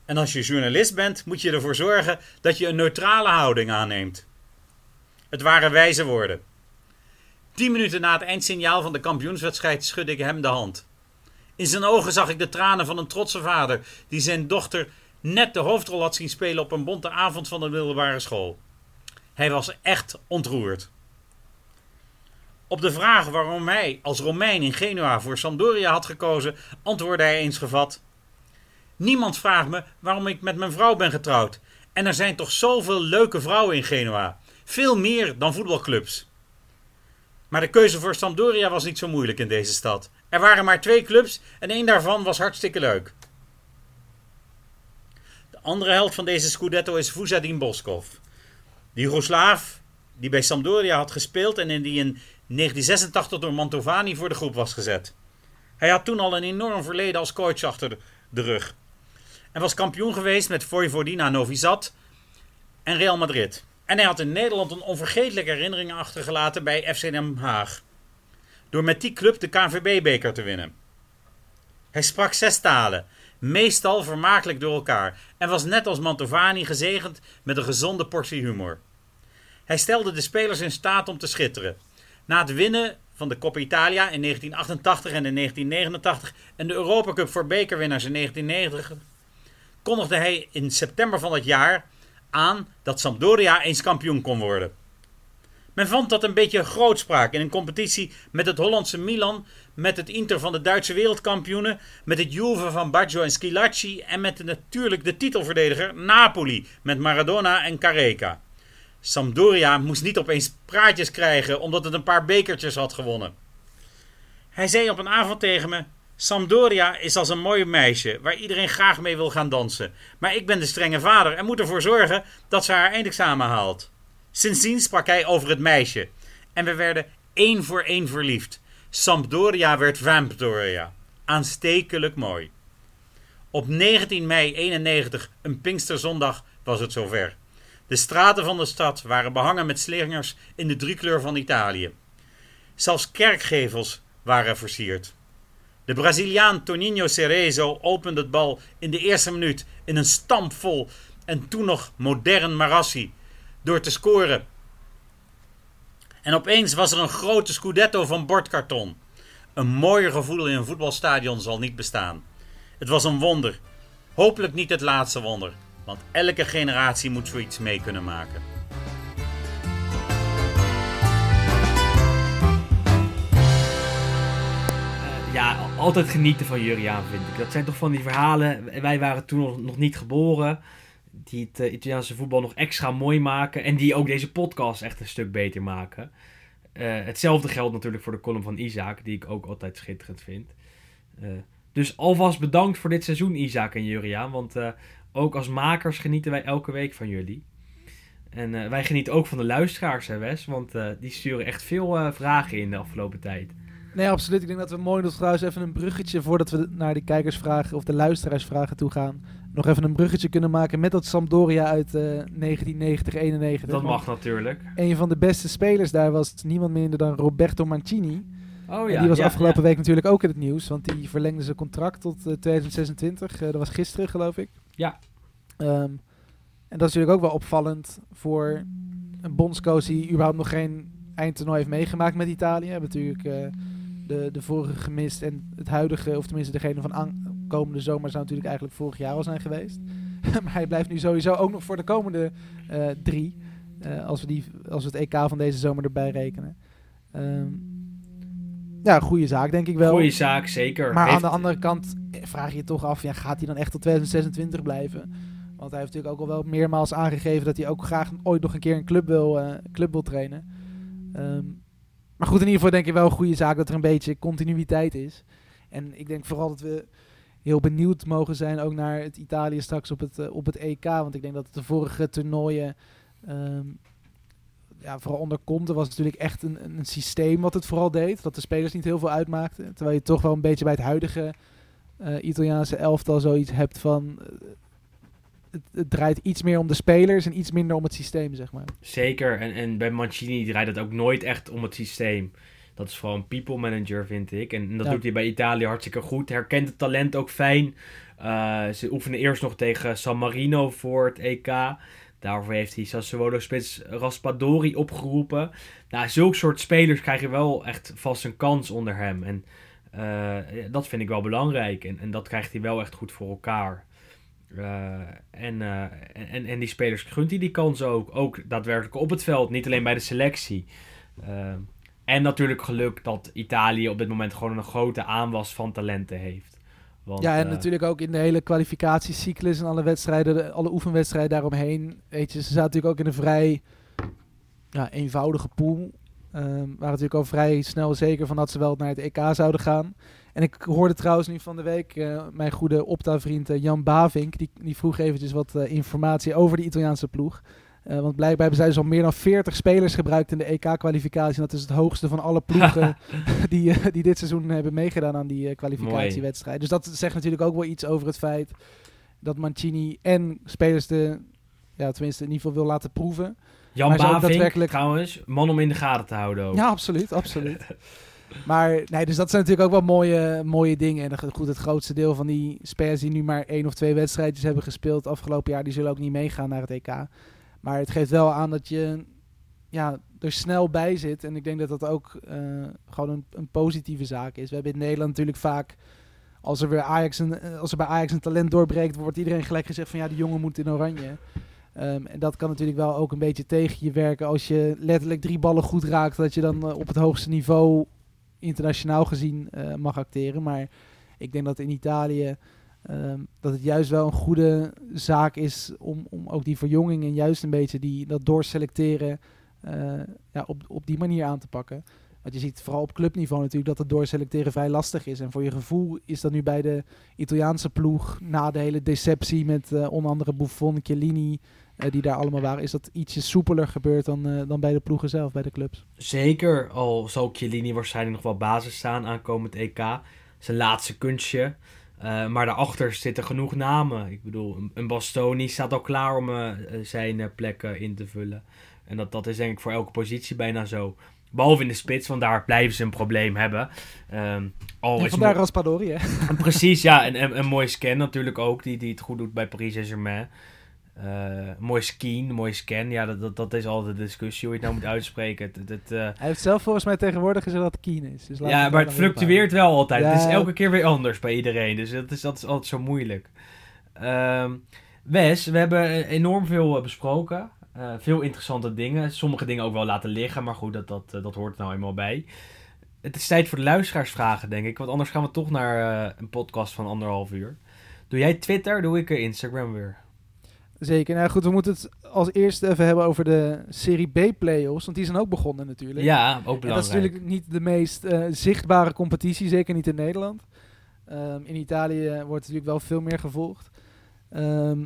En als je journalist bent, moet je ervoor zorgen dat je een neutrale houding aanneemt. Het waren wijze woorden. Tien minuten na het eindsignaal van de kampioenswedstrijd schudde ik hem de hand. In zijn ogen zag ik de tranen van een trotse vader die zijn dochter net de hoofdrol had zien spelen op een bonte avond van de middelbare school. Hij was echt ontroerd. Op de vraag waarom hij als Romein in Genua voor Sampdoria had gekozen, antwoordde hij eensgevat: Niemand vraagt me waarom ik met mijn vrouw ben getrouwd. En er zijn toch zoveel leuke vrouwen in Genua. Veel meer dan voetbalclubs. Maar de keuze voor Sampdoria was niet zo moeilijk in deze stad. Er waren maar twee clubs en één daarvan was hartstikke leuk. De andere held van deze Scudetto is Vuzadin Boskov. De Joegoslaaf die bij Sampdoria had gespeeld en in die in 1986 door Mantovani voor de groep was gezet. Hij had toen al een enorm verleden als coach achter de rug. En was kampioen geweest met Vojvodina Novi Sad en Real Madrid. En hij had in Nederland een onvergetelijke herinnering achtergelaten bij FC Den Haag. Door met die club de KNVB-beker te winnen. Hij sprak zes talen, meestal vermakelijk door elkaar, en was net als Mantovani gezegend met een gezonde portie humor. Hij stelde de spelers in staat om te schitteren. Na het winnen van de Coppa Italia in 1988 en in 1989 en de Europa Cup voor bekerwinnaars in 1990 kondigde hij in september van dat jaar aan dat Sampdoria eens kampioen kon worden. Men vond dat een beetje grootspraak in een competitie met het Hollandse Milan, met het Inter van de Duitse wereldkampioenen, met het Juve van Baggio en Schilacci en met natuurlijk de titelverdediger Napoli met Maradona en Careca. Sampdoria moest niet opeens praatjes krijgen omdat het een paar bekertjes had gewonnen. Hij zei op een avond tegen me: Sampdoria is als een mooi meisje waar iedereen graag mee wil gaan dansen. Maar ik ben de strenge vader en moet ervoor zorgen dat ze haar eindexamen haalt. Sindsdien sprak hij over het meisje. En we werden één voor één verliefd. Sampdoria werd Vampdoria. Aanstekelijk mooi. Op 19 mei 91, een Pinksterzondag, was het zover. De straten van de stad waren behangen met slingers in de driekleur van Italië. Zelfs kerkgevels waren versierd. De Braziliaan Toninho Cerezo opende het bal in de eerste minuut in een stampvol en toen nog modern Marassi door te scoren. En opeens was er een grote scudetto van bordkarton. Een mooier gevoel in een voetbalstadion zal niet bestaan. Het was een wonder. Hopelijk niet het laatste wonder, want elke generatie moet zoiets mee kunnen maken. Ja, altijd genieten van Juriaan, vind ik. Dat zijn toch van die verhalen. Wij waren toen nog, niet geboren. Die het uh, Italiaanse voetbal nog extra mooi maken. En die ook deze podcast echt een stuk beter maken. Uh, hetzelfde geldt natuurlijk voor de column van Isaac, die ik ook altijd schitterend vind. Uh, dus alvast bedankt voor dit seizoen, Isaac en Juriaan. Want ook als makers genieten wij elke week van jullie. En wij genieten ook van de luisteraars, hè Wes? Want die sturen echt veel vragen in de afgelopen tijd. Nee, absoluut. Ik denk dat we mooi nog trouwens even een bruggetje voordat we naar die kijkersvragen of de luisteraarsvragen toe gaan. Nog even een bruggetje kunnen maken met dat Sampdoria uit eh 1990-91. Dat mag natuurlijk. Een van de beste spelers daar was niemand minder dan Roberto Mancini. Oh En die was afgelopen week natuurlijk ook in het nieuws, want die verlengde zijn contract tot eh, 2026. Eh, dat was gisteren, geloof ik. Ja. Ehm, en dat is natuurlijk ook wel opvallend voor een bondscoach die überhaupt nog geen eindtoernooi heeft meegemaakt met Italië. We hebben natuurlijk eh, de, de vorige gemist en het huidige, of tenminste degene van an- komende zomer zou natuurlijk eigenlijk vorig jaar al zijn geweest. maar hij blijft nu sowieso ook nog voor de komende eh, drie, eh, als, we die, als we het EK van deze zomer erbij rekenen. Ehm, ja, goede zaak denk ik wel. Goeie zaak, zeker. Maar aan de andere kant eh, vraag je je toch af, ja, gaat hij dan echt tot 2026 blijven? Want hij heeft natuurlijk ook al wel meermaals aangegeven dat hij ook graag ooit nog een keer een club wil, club wil trainen. Ehm, maar goed, in ieder geval denk ik wel een goede zaak dat er een beetje continuïteit is. En ik denk vooral dat we heel benieuwd mogen zijn ook naar het Italië straks op het, eh, op het EK. Want ik denk dat de vorige toernooien, ehm, ja, vooral onder Conte, was natuurlijk echt een, een systeem wat het vooral deed. Dat de spelers niet heel veel uitmaakten. Terwijl je toch wel een beetje bij het huidige eh, Italiaanse elftal zoiets hebt van... eh, het, het draait iets meer om de spelers en iets minder om het systeem, zeg maar. Zeker. En, en bij Mancini draait het ook nooit echt om het systeem. Dat is vooral een people manager, vind ik. En, dat Ja. doet hij bij Italië hartstikke goed. Herkent het talent ook fijn. Eh, ze oefenen eerst nog tegen San Marino voor het EK. Daarvoor heeft hij Sassuolo-spits Raspadori opgeroepen. Nou, zulke soort spelers krijgen wel echt vast een kans onder hem. En eh, dat vind ik wel belangrijk. En, en dat krijgt hij wel echt goed voor elkaar. Eh, en, eh, en, en die spelers gunt hij die kans ook. Ook daadwerkelijk op het veld, niet alleen bij de selectie. Eh, en natuurlijk geluk dat Italië op dit moment gewoon een grote aanwas van talenten heeft. Want, ja, en natuurlijk ook in de hele kwalificatiecyclus en alle wedstrijden, de- alle oefenwedstrijden daaromheen. Weet je, ze zaten natuurlijk ook in een vrij ja, eenvoudige pool. Ehm waren natuurlijk al vrij snel zeker van dat ze wel naar het EK zouden gaan. En ik hoorde trouwens nu van de week eh, mijn goede Opta-vriend eh, Jan Bavink. Die, die vroeg eventjes wat eh, informatie over de Italiaanse ploeg. Want blijkbaar hebben zij dus al meer dan 40 spelers gebruikt in de EK-kwalificatie. En dat is het hoogste van alle ploegen die, die dit seizoen hebben meegedaan aan die kwalificatiewedstrijd. Dus dat zegt natuurlijk ook wel iets over het feit dat Mancini en spelers de, ja, tenminste in ieder geval wil laten proeven. Jan Bavink, daadwerkelijk- trouwens, man om in de gaten te houden ook. Ja, absoluut, absoluut. maar nee, dus dat zijn natuurlijk ook wel mooie, mooie dingen. En goed, het grootste deel van die spelers die nu maar één of twee wedstrijdjes hebben gespeeld afgelopen jaar, die zullen ook niet meegaan naar het EK. Maar het geeft wel aan dat je ja, er snel bij zit. En ik denk dat dat ook eh, gewoon een, een positieve zaak is. We hebben in Nederland natuurlijk vaak, als er, weer Ajax een, eh, als er bij Ajax een talent doorbreekt, wordt iedereen gelijk gezegd van ja, die jongen moet in oranje. Ehm, en dat kan natuurlijk wel ook een beetje tegen je werken als je letterlijk drie ballen goed raakt, dat je dan eh, op het hoogste niveau internationaal gezien eh, mag acteren. Maar ik denk dat in Italië ehm, dat het juist wel een goede zaak is om, om ook die verjonging en juist een beetje die, dat doorselecteren eh, ja, op, op die manier aan te pakken. Want je ziet vooral op clubniveau natuurlijk dat het doorselecteren vrij lastig is. En voor je gevoel is dat nu bij de Italiaanse ploeg, na de hele deceptie met eh, onder andere Buffon, Chiellini, die daar allemaal waren, is dat ietsje soepeler gebeurd dan, eh, dan bij de ploegen zelf, bij de clubs. Zeker, al zal Chiellini waarschijnlijk nog wel basis staan aankomend EK. Zijn laatste kunstje. Eh, maar daarachter zitten genoeg namen. Ik bedoel, een- Bastoni staat al klaar om eh, eh, zijn eh, plekken in te vullen. En dat, dat is denk ik voor elke positie bijna zo. Behalve in de spits, want daar blijven ze een probleem hebben. Ehm al is vandaar Raspadori, hè? Precies, ja. En, en een mooie scan natuurlijk ook, die, die het goed doet bij Paris Saint-Germain. Eh mooi skin, mooi scan. Ja, dat, dat, dat is altijd de discussie hoe je het nou moet uitspreken. Het, het, eh, Hij heeft zelf volgens mij tegenwoordig gezegd dat het Keen is. Dus ja, maar het fluctueert wel altijd. Het is elke keer weer anders bij iedereen. Dus dat is, dat is altijd zo moeilijk. Ehm, Wes, we hebben eh, enorm veel besproken. Veel interessante dingen. Sommige dingen ook wel laten liggen. Maar goed, dat, dat, dat hoort er nou eenmaal bij. Het is tijd voor de luisteraarsvragen, denk ik. Want anders gaan we toch naar een podcast van anderhalf uur. Doe jij Twitter, doe ik Instagram weer. Zeker. Nou goed, we moeten het als eerste even hebben over de Serie B-playoffs. Want die zijn ook begonnen natuurlijk. Ja, ook En dat is belangrijk. natuurlijk niet de meest eh, zichtbare competitie, zeker niet in Nederland. Ehm, in Italië wordt natuurlijk wel veel meer gevolgd. Ehm,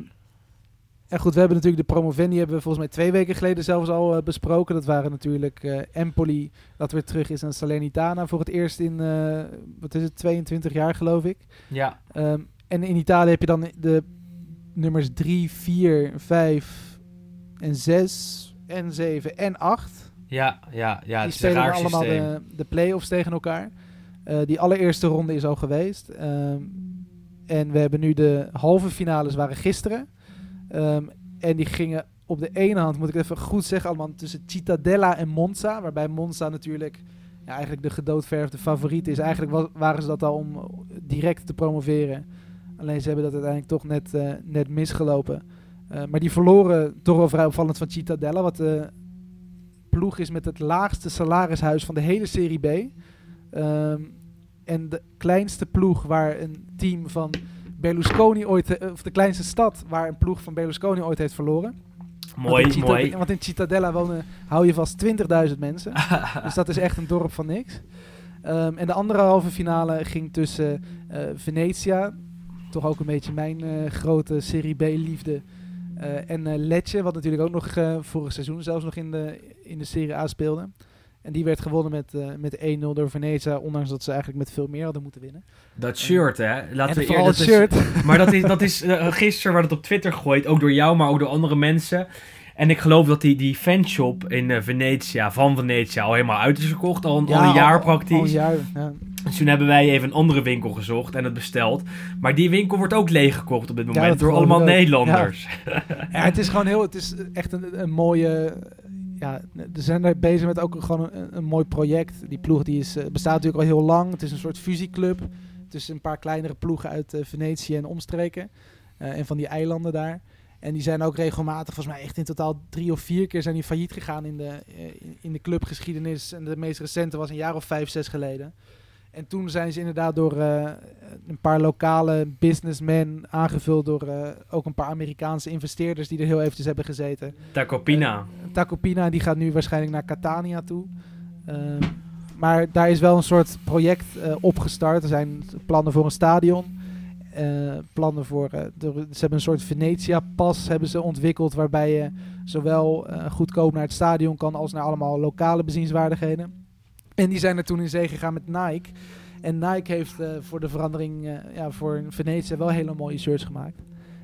en goed, we hebben natuurlijk de promovendi hebben we volgens mij twee weken geleden zelfs al eh, besproken. Dat waren natuurlijk eh, Empoli, dat weer terug is aan Salernitana voor het eerst in, wat is het, 22 jaar geloof ik. Ja, Ehm, en in Italië heb je dan de nummers 3, 4, 5 en 6 en 7 en 8. ja, ja, ja. die Het spelen allemaal de, de play-offs tegen elkaar. Eh, die allereerste ronde is al geweest. Ehm, en we hebben nu de halve finales waren gisteren. Ehm, en die gingen op de ene hand, moet ik even goed zeggen, allemaal tussen Cittadella en Monza. Waarbij Monza natuurlijk ja, eigenlijk de gedoodverfde favoriet is. Eigenlijk wa- waren ze dat al om direct te promoveren. Alleen ze hebben dat uiteindelijk toch net, eh, net misgelopen. Eh, maar die verloren toch wel vrij opvallend van Cittadella. Wat de ploeg is met het laagste salarishuis van de hele Serie B. Ehm, en de kleinste ploeg waar een team van Berlusconi ooit... eh, of de kleinste stad waar een ploeg van Berlusconi ooit heeft verloren. Want in Mooi, mooi. Want in Cittadella wonen, hou je vast 20.000 mensen. dus dat is echt een dorp van niks. Ehm, en de andere halve finale ging tussen eh Venetia, toch ook een beetje mijn eh, grote Serie B-liefde, eh, en eh Lecce, wat natuurlijk ook nog vorig seizoen zelfs nog in de, in de Serie A speelde. En die werd gewonnen met, met 1-0 door Venetia, ondanks dat ze eigenlijk met veel meer hadden moeten winnen. Dat shirt, hè. Laten en we vooral eer- het dat is- shirt. Maar dat is, dat is gisteren werd het op Twitter gegooid, ook door jou, maar ook door andere mensen. En ik geloof dat die, die fanshop in eh, Venetia, van Venetia, al helemaal uit is verkocht. Al, een- al een jaar praktisch. Al een jaar, ja. Dus toen hebben wij even een andere winkel gezocht en het besteld. Maar die winkel wordt ook leeggekocht op dit moment door allemaal. Nederlanders. Ja, het is gewoon heel, het is echt een, een mooie, ja, ze zijn er bezig met ook gewoon een, een mooi project. Die ploeg die is, eh, bestaat natuurlijk al heel lang. Het is een soort fusieclub tussen een paar kleinere ploegen uit eh, Venetië en omstreken. en van die eilanden daar. En die zijn ook regelmatig, volgens mij echt in totaal drie of vier keer zijn die failliet gegaan in de, eh, in- in de clubgeschiedenis. En de meest recente was een jaar of vijf, zes geleden. En toen zijn ze inderdaad door eh, een paar lokale businessmen aangevuld door eh, ook een paar Amerikaanse investeerders die er heel eventjes hebben gezeten. Tacopina. Tacopina die gaat nu waarschijnlijk naar Catania toe. Ehm, maar daar is wel een soort project opgestart. Er zijn plannen voor een stadion. Eh, plannen voor. eh, de, ze hebben een soort Venetia-pas hebben ze ontwikkeld. Waarbij je zowel eh, goedkoop naar het stadion kan als naar allemaal lokale bezienswaardigheden. En die zijn er toen in zee gegaan met Nike. En Nike heeft voor de verandering ja, voor Venetia wel hele mooie shirts gemaakt.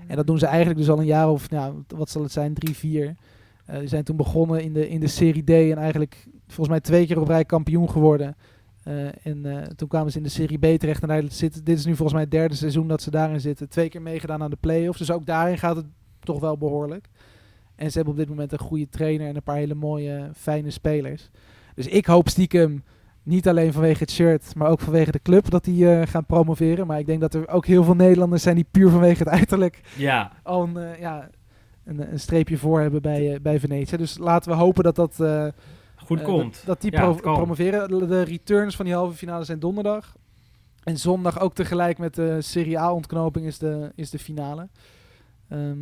En dat doen ze eigenlijk dus al een jaar of, nou, wat zal het zijn, drie, vier. Die zijn toen begonnen in de, in de Serie D en eigenlijk volgens mij twee keer op rij kampioen geworden. Eh, en eh, toen kwamen ze in de Serie B terecht. En daar zit, dit is nu volgens mij het derde seizoen dat ze daarin zitten. Twee keer meegedaan aan de play-offs. Dus ook daarin gaat het toch wel behoorlijk. En ze hebben op dit moment een goede trainer en een paar hele mooie, fijne spelers. Dus ik hoop stiekem, niet alleen vanwege het shirt, maar ook vanwege de club, dat die eh, gaan promoveren. Maar ik denk dat er ook heel veel Nederlanders zijn die puur vanwege het uiterlijk Ja, al een, ja, een, een streepje voor hebben bij, bij Venetië. Dus laten we hopen dat dat... eh, goed komt. Dat, dat die Ja, pro- promoveren. De- returns van die halve finale zijn donderdag. En zondag ook tegelijk met de Serie A-ontknoping is de, is de finale. Ehm,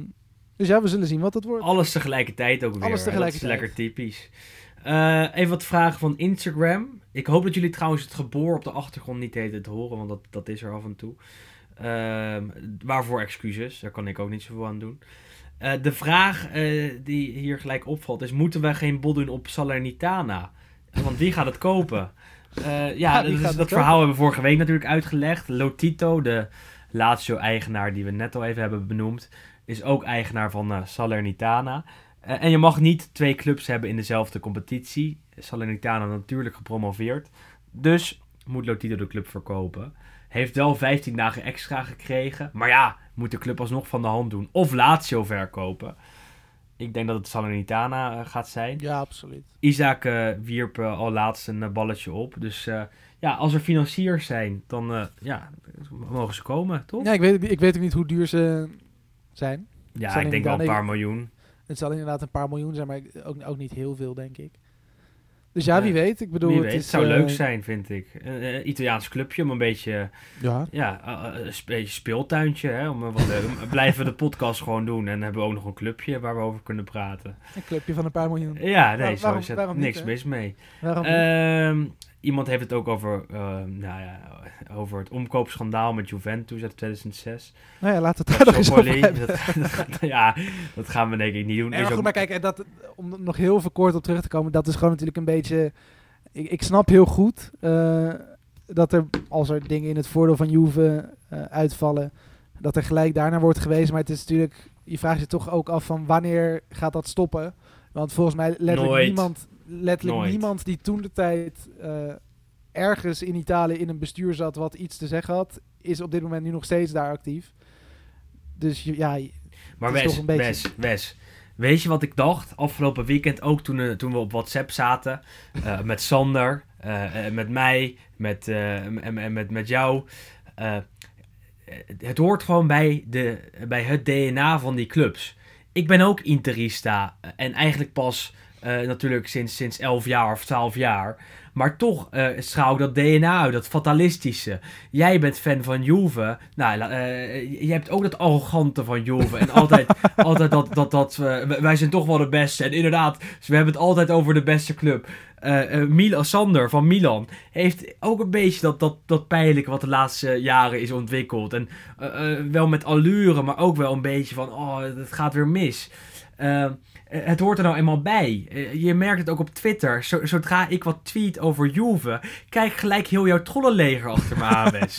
dus ja, we zullen zien wat het wordt. Alles tegelijkertijd ook weer. Alles tegelijkertijd. Dat is lekker typisch. Eh, even wat vragen van Instagram. Ik hoop dat jullie trouwens het geboor op de achtergrond niet heet te horen, want dat, dat is er af en toe. Ehm, waarvoor excuses, daar kan ik ook niet zoveel aan doen. Eh, de vraag eh, die hier gelijk opvalt is: moeten we geen bod doen op Salernitana? Want wie gaat het kopen? Eh, ja, dat, verhaal hebben we vorige week natuurlijk uitgelegd. Lotito, de Lazio-eigenaar die we net al even hebben benoemd, is ook eigenaar van Salernitana. En je mag niet twee clubs hebben in dezelfde competitie. Salernitana natuurlijk gepromoveerd. Dus moet Lotito de club verkopen. Heeft wel 15 dagen extra gekregen. Maar ja, moet de club alsnog van de hand doen. Of Lazio verkopen. Ik denk dat het Salernitana eh, gaat zijn. Ja, absoluut. Isaac eh, wierp eh, al laatst een balletje op. Dus ja, als er financiers zijn, dan ja, mogen ze komen, toch? Ja, ik weet, ik weet ook niet hoe duur ze zijn. ja, ik denk wel een paar miljoen. Het zal inderdaad een paar miljoen zijn, maar ook, ook niet heel veel, denk ik. Dus ja, wie Nee. weet. Ik bedoel, Wie het weet, is, het zou eh, leuk zijn, vind ik. Een eh, Italiaans clubje om een beetje, Ja, ja, eh, eh, een beetje speeltuintje. Hè, om, eh, wat, eh, blijven we de podcast gewoon doen en hebben we ook nog een clubje waar we over kunnen praten. een clubje van een paar miljoen. Ja, nee, Waar- zo waarom- is waarom niet, niks mis mee. Waarom niet? Ehm, Iemand heeft het ook over, eh, nou ja, over het omkoopschandaal met Juventus uit 2006. Nou ja, laten we het daar nog eens over dat, ja, dat gaan we denk ik niet doen. Ja, maar goed, maar kijk, en dat, om nog heel veel kort op terug te komen, dat is gewoon natuurlijk een beetje... Ik, ik snap heel goed eh, dat er, als er dingen in het voordeel van Juve eh, uitvallen, dat er gelijk daarna wordt gewezen. Maar het is natuurlijk, je vraagt je toch ook af van wanneer gaat dat stoppen? Want volgens mij letterlijk Nooit. niemand, letterlijk Nooit. niemand die toen de tijd eh, ergens in Italië in een bestuur zat wat iets te zeggen had, is op dit moment nu nog steeds daar actief. Dus ja, Maar Wes, toch een beetje- Wes, Wes. Weet je wat ik dacht afgelopen weekend, ook toen, eh, toen we op WhatsApp zaten, eh, met Sander, met mij, met, en, en met, met jou. Het hoort gewoon bij, de, bij het DNA van die clubs. Ik ben ook Interista en eigenlijk pas natuurlijk sinds, sinds 11 jaar of 12 jaar. Maar toch eh straal ik dat DNA uit, dat fatalistische. Jij bent fan van Juve. Nou, eh, je hebt ook dat arrogante van Juve. En altijd, altijd dat, dat, dat eh, wij zijn toch wel de beste. En inderdaad, we hebben het altijd over de beste club. Eh eh, Milan, Sander van Milan heeft ook een beetje dat, dat, dat pijnlijke wat de laatste jaren is ontwikkeld. En eh, eh, wel met allure, maar ook wel een beetje van, oh, het gaat weer mis. Eh, eh, het hoort er nou eenmaal bij. Eh, je merkt het ook op Twitter. Zo- zodra ik wat tweet over Juve, kijk gelijk heel jouw trollenleger achter me aan, en,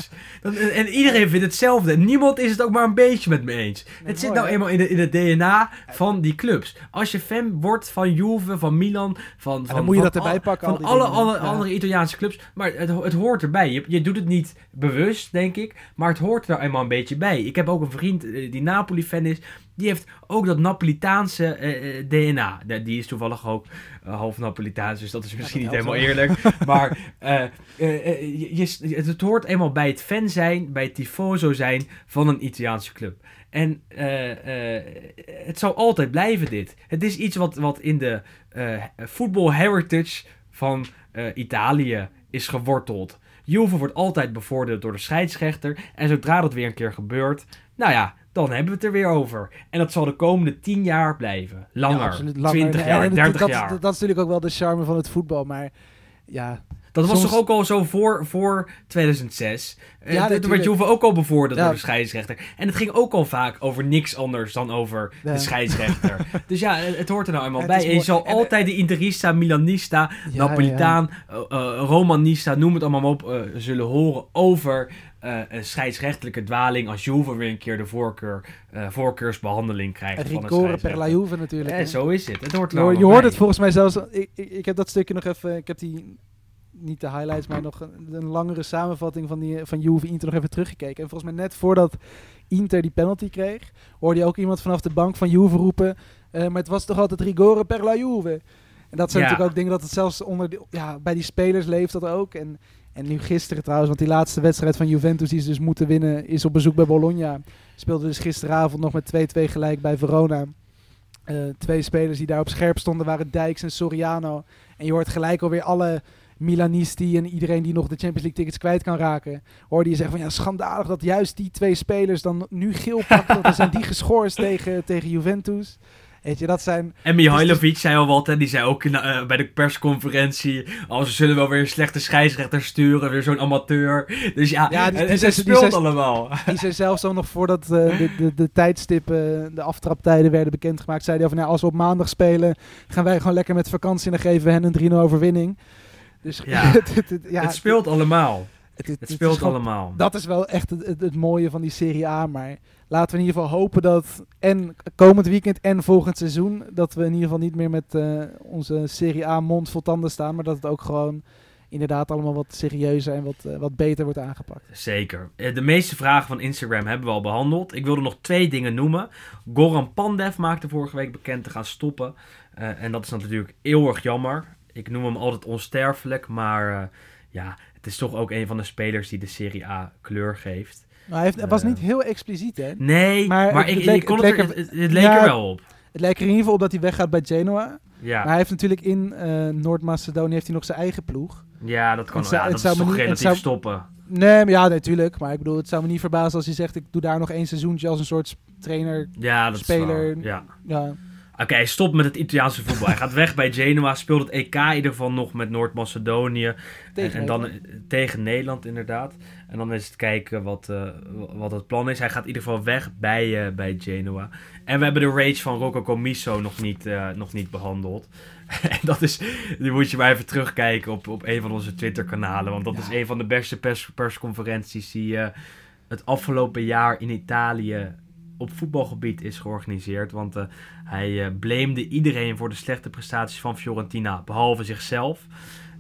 en iedereen vindt hetzelfde. Niemand is het ook maar een beetje met me eens. het zit nou hè? eenmaal in, de, in het DNA van die clubs. Als je fan wordt van Juve, van Milan, van... van dan moet je van dat erbij pakken, Van alle, dingen. alle Ja. andere Italiaanse clubs. Maar het, het hoort erbij. Je, je doet het niet bewust, denk ik. Maar het hoort er nou eenmaal een beetje bij. Ik heb ook een vriend die Napoli-fan is. Die heeft ook dat Napolitaanse eh, eh, DNA. Die is toevallig ook eh, half Napolitaans. Dus dat is misschien dat niet helemaal eerlijk. maar je, je- het, hoort eenmaal bij het fan zijn. Bij het tifoso zijn van een Italiaanse club. En het zal altijd blijven dit. Het is iets wat, wat in de voetbal heritage van Italië is geworteld. Juve wordt altijd bevoordeeld door de scheidsrechter. En zodra dat weer een keer gebeurt, nou ja, dan hebben we het er weer over. En dat zal de komende 10 jaar blijven. Langer. Ja, langer. 20 Nee, jaar, en 30 dat, jaar. Dat, dat is natuurlijk ook wel de charme van het voetbal, maar ja... Dat was toch ook al zo voor, voor 2006? Eh, Ja, Toen werd. Juve ook al bevoordeeld Ja. door de scheidsrechter. En het ging ook al vaak over niks anders dan over Ja. de scheidsrechter. dus ja, het, het hoort er nou eenmaal bij. En je zal En- altijd de Interista, Milanista, Napolitaan, eh, eh, Romanista, noem het allemaal op, zullen horen over eh, een scheidsrechtelijke dwaling als Juve weer een keer de voorkeur, eh, voorkeursbehandeling krijgt Rigore per la Juve natuurlijk. Ja, hè. zo is het. Het hoort Je, je hoort het volgens mij zelfs. Ik, ik, ik heb dat stukje nog even. Ik heb die. Niet de highlights, maar nog een, een langere samenvatting van, die, van Juve Inter nog even teruggekeken. En volgens mij net voordat Inter die penalty kreeg, hoorde je ook iemand vanaf de bank van Juve roepen. eh, maar het was toch altijd rigore per la Juve. En dat zijn Ja. natuurlijk ook dingen dat het zelfs onder de- ja, bij die spelers leeft dat ook. En, en nu gisteren trouwens, want die laatste wedstrijd van Juventus die ze dus moeten winnen, is op bezoek bij Bologna. Speelde dus gisteravond nog met 2-2 gelijk bij Verona. Eh, twee spelers die daar op scherp stonden waren Dijks en Soriano. En je hoort gelijk alweer alle Milanisti en iedereen die nog de Champions League tickets kwijt kan raken. Hoorde je zeggen van ja, schandalig dat juist die twee spelers dan nu geel pakken. dan zijn die geschorst tegen, tegen Juventus. Weet je, dat zijn... En Mihailovic zei al wat, en die zei ook eh, bij de persconferentie: als we zullen wel weer een slechte scheidsrechter sturen, weer zo'n amateur. Dus ja, Ja, die- die speelt allemaal. Die zei zelfs al nog voordat eh, de, de, de tijdstippen, de aftraptijden werden bekendgemaakt. Zei hij over, nou, als we op maandag spelen, gaan wij gewoon lekker met vakantie en dan geven we hen een 3-0 overwinning. Dus Ja. het, het- het- ja, het speelt allemaal. Het- speelt gewoon- allemaal. Dat is wel echt het, mooie van die Serie A. Maar laten we in ieder geval hopen dat en komend weekend en volgend seizoen... dat we in ieder geval niet meer met eh, onze Serie A mond vol tanden staan. Maar dat het ook gewoon inderdaad allemaal wat serieuzer en wat, eh, wat beter wordt aangepakt. Zeker. Eh, De meeste vragen van Instagram hebben we al behandeld. Ik wilde nog twee dingen noemen. Goran Pandev maakte vorige week bekend te gaan stoppen. En dat is natuurlijk eeuwig jammer. Ik noem hem altijd onsterfelijk, maar ja, het is toch ook een van de spelers die de Serie A kleur geeft. Maar hij, heeft, hij was Eh. niet heel expliciet, hè? Nee, Maar maar, het- ik, het leek- ik kon het het, leek er- het, het leek Ja, er wel op. Het lijkt er in ieder geval op dat hij weggaat bij Genoa. Ja, Maar hij heeft natuurlijk in eh, Noord-Macedonië heeft hij nog zijn eigen ploeg. ja dat kan het zou- ja, het dat zou is me toch niet- het relatief zou- stoppen. Nee, maar ja, natuurlijk. maar ik bedoel, het zou me niet verbazen als hij zegt... ik doe daar nog één seizoentje als een soort trainer. Ja, dat Speler- is. Ja. Ja, Oké, hij stopt met het Italiaanse voetbal. hij gaat weg bij Genoa, speelt het EK in ieder geval nog met Noord-Macedonië. En, dan Nederland. tegen Nederland inderdaad. En dan is het kijken wat, eh, wat het plan is. Hij gaat in ieder geval weg bij, eh, bij Genoa. En we hebben de rage van Rocco Comiso nog niet, eh, nog niet behandeld. en dat is, die moet je maar even terugkijken op, op een van onze Twitter-kanalen. Want dat is een van de beste pers persconferenties die het afgelopen jaar in Italië op voetbalgebied is georganiseerd. Want eh, hij eh blamede iedereen voor de slechte prestaties van Fiorentina, behalve zichzelf.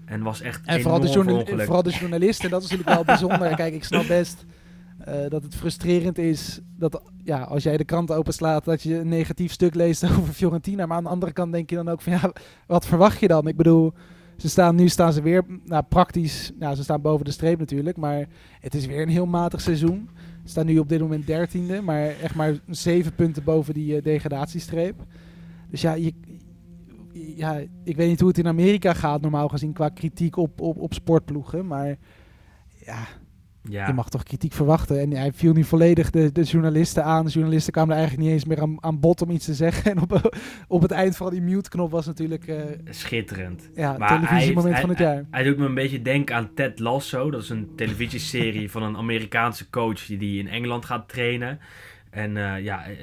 En was echt En vooral de, vooral de journalisten, dat is natuurlijk wel bijzonder. Kijk, ik snap best eh, dat het frustrerend is dat ja, als jij de krant openslaat, dat je een negatief stuk leest over Fiorentina. Maar aan de andere kant denk je dan ook van ja, wat verwacht je dan? Ik bedoel, ze staan, nu staan ze weer nou, praktisch, nou, ze staan boven de streep natuurlijk, maar het is weer een heel matig seizoen. Staan nu op dit moment dertiende, maar echt maar zeven punten boven die eh, degradatiestreep. Dus ja, je, ja, ik weet niet hoe het in Amerika gaat, normaal gezien, qua kritiek op, op, op sportploegen. Maar ja, ja. je mag toch kritiek verwachten. En hij viel nu volledig de, de journalisten aan. De journalisten kwamen er eigenlijk niet eens meer aan, aan bod om iets te zeggen. En op, op het eind van die mute-knop was natuurlijk eh Schitterend. ja, Maar televisiemoment hij- van het hij- jaar. Hij doet me een beetje denken aan Ted Lasso. Dat is een televisieserie van een Amerikaanse coach die, die in Engeland gaat trainen. En eh, ja, eh,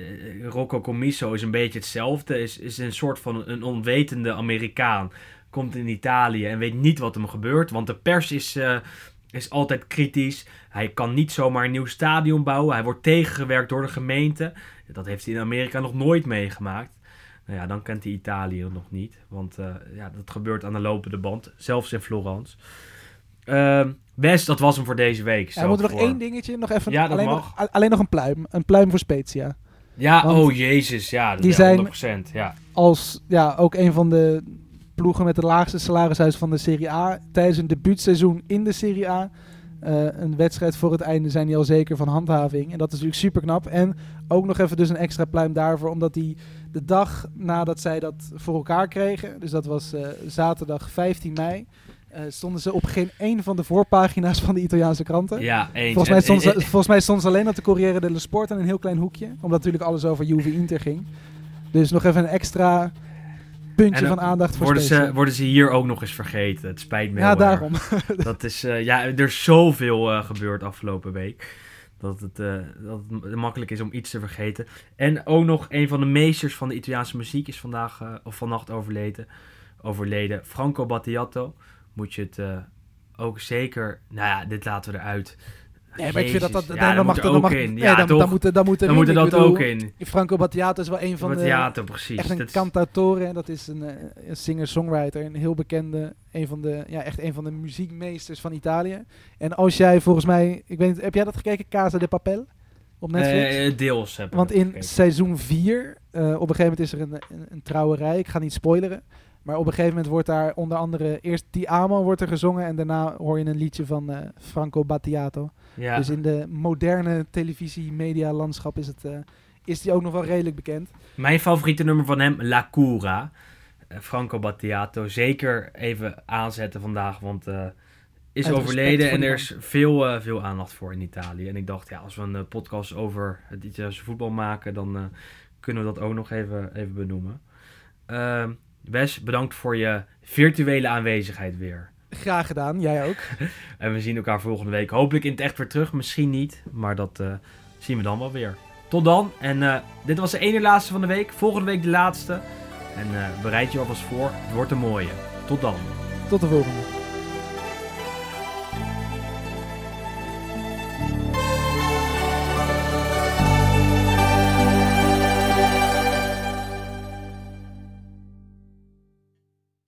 Rocco Commisso is een beetje hetzelfde. Is, is een soort van een onwetende Amerikaan. Komt in Italië en weet niet wat hem gebeurt. Want de pers is, is altijd kritisch. Hij kan niet zomaar een nieuw stadion bouwen. Hij wordt tegengewerkt door de gemeente. Dat heeft hij in Amerika nog nooit meegemaakt. Nou ja, dan kent hij Italië nog niet. Want eh, ja, dat gebeurt aan de lopende band. Zelfs in Florence. Ehm Wes, dat was hem voor deze week. Ja, we moeten nog voor. één dingetje, nog even, Ja, dat alleen, mag. nog, alleen nog een pluim. Een pluim voor Spezia. Ja, Want oh jezus. Ja, die zijn... 100%. Ja. Als ja, ook een van de ploegen met de laagste salarishuis van de Serie A. Tijdens een debuutseizoen in de Serie A. eh, een wedstrijd voor het einde zijn die al zeker van handhaving. En dat is natuurlijk super knap. En ook nog even dus een extra pluim daarvoor. Omdat die de dag nadat zij dat voor elkaar kregen. Dus dat was eh, zaterdag 15 mei. eh, stonden ze op geen één van de voorpagina's van de Italiaanse kranten. ja, eens. Volgens mij, En- stond ze, en- volgens mij stond ze alleen op de Corriere dello Sport in een heel klein hoekje. Omdat natuurlijk alles over Juve Inter ging. Dus nog even een extra puntje van aandacht voor worden ze, worden ze hier ook nog eens vergeten. Het spijt me Ja, daarom. Dat is, eh, ja, er is zoveel eh, gebeurd afgelopen week. Dat het, eh, dat het makkelijk is om iets te vergeten. En ook nog een van de meesters van de Italiaanse muziek is vandaag of vannacht overleden. Overleden. Franco Battiato. Moet je het ook zeker. Nou ja, dit laten we eruit. Nee, maar ik vind dat dat... Ja, dan mag dan mag, in. nee, Ja, dan, dan moet er, dan moet er Dan moet er dat ook in. Franco Battiato is wel een van de... Battiato, precies. Echt een Dat is- cantautore. Dat is een, eh, een singer-songwriter. Een heel bekende. Een van de, ja, echt een van de muziekmeesters van Italië. En als jij volgens mij... Ik weet niet, heb jij dat gekeken? Casa de Papel? Op Netflix? Eh, deels heb ik Want in gekeken. seizoen 4, op een gegeven moment is er een, een, een trouwerij. Ik ga niet spoileren. Maar op een gegeven moment wordt daar onder andere eerst Ti Amo wordt er gezongen. En daarna hoor je een liedje van eh, Franco Battiato. Ja. Dus in de moderne televisie-media landschap is, het, eh, is die ook nog wel redelijk bekend. Mijn favoriete nummer van hem, La Cura. Eh, Franco Battiato. Zeker even aanzetten vandaag, want is Uit overleden en die er is veel, veel aandacht voor in Italië. En ik dacht, ja, als we een podcast over het Italiaanse voetbal maken, dan kunnen we dat ook nog even, even benoemen. Ehm, Wes, bedankt voor je virtuele aanwezigheid weer. Graag gedaan, jij ook. En we zien elkaar volgende week hopelijk in het echt weer terug. Misschien niet, maar dat eh, zien we dan wel weer. Tot dan. En eh, dit was de ene laatste van de week. Volgende week de laatste. En eh, bereid je alvast voor. Het wordt een mooie. Tot dan. Tot de volgende.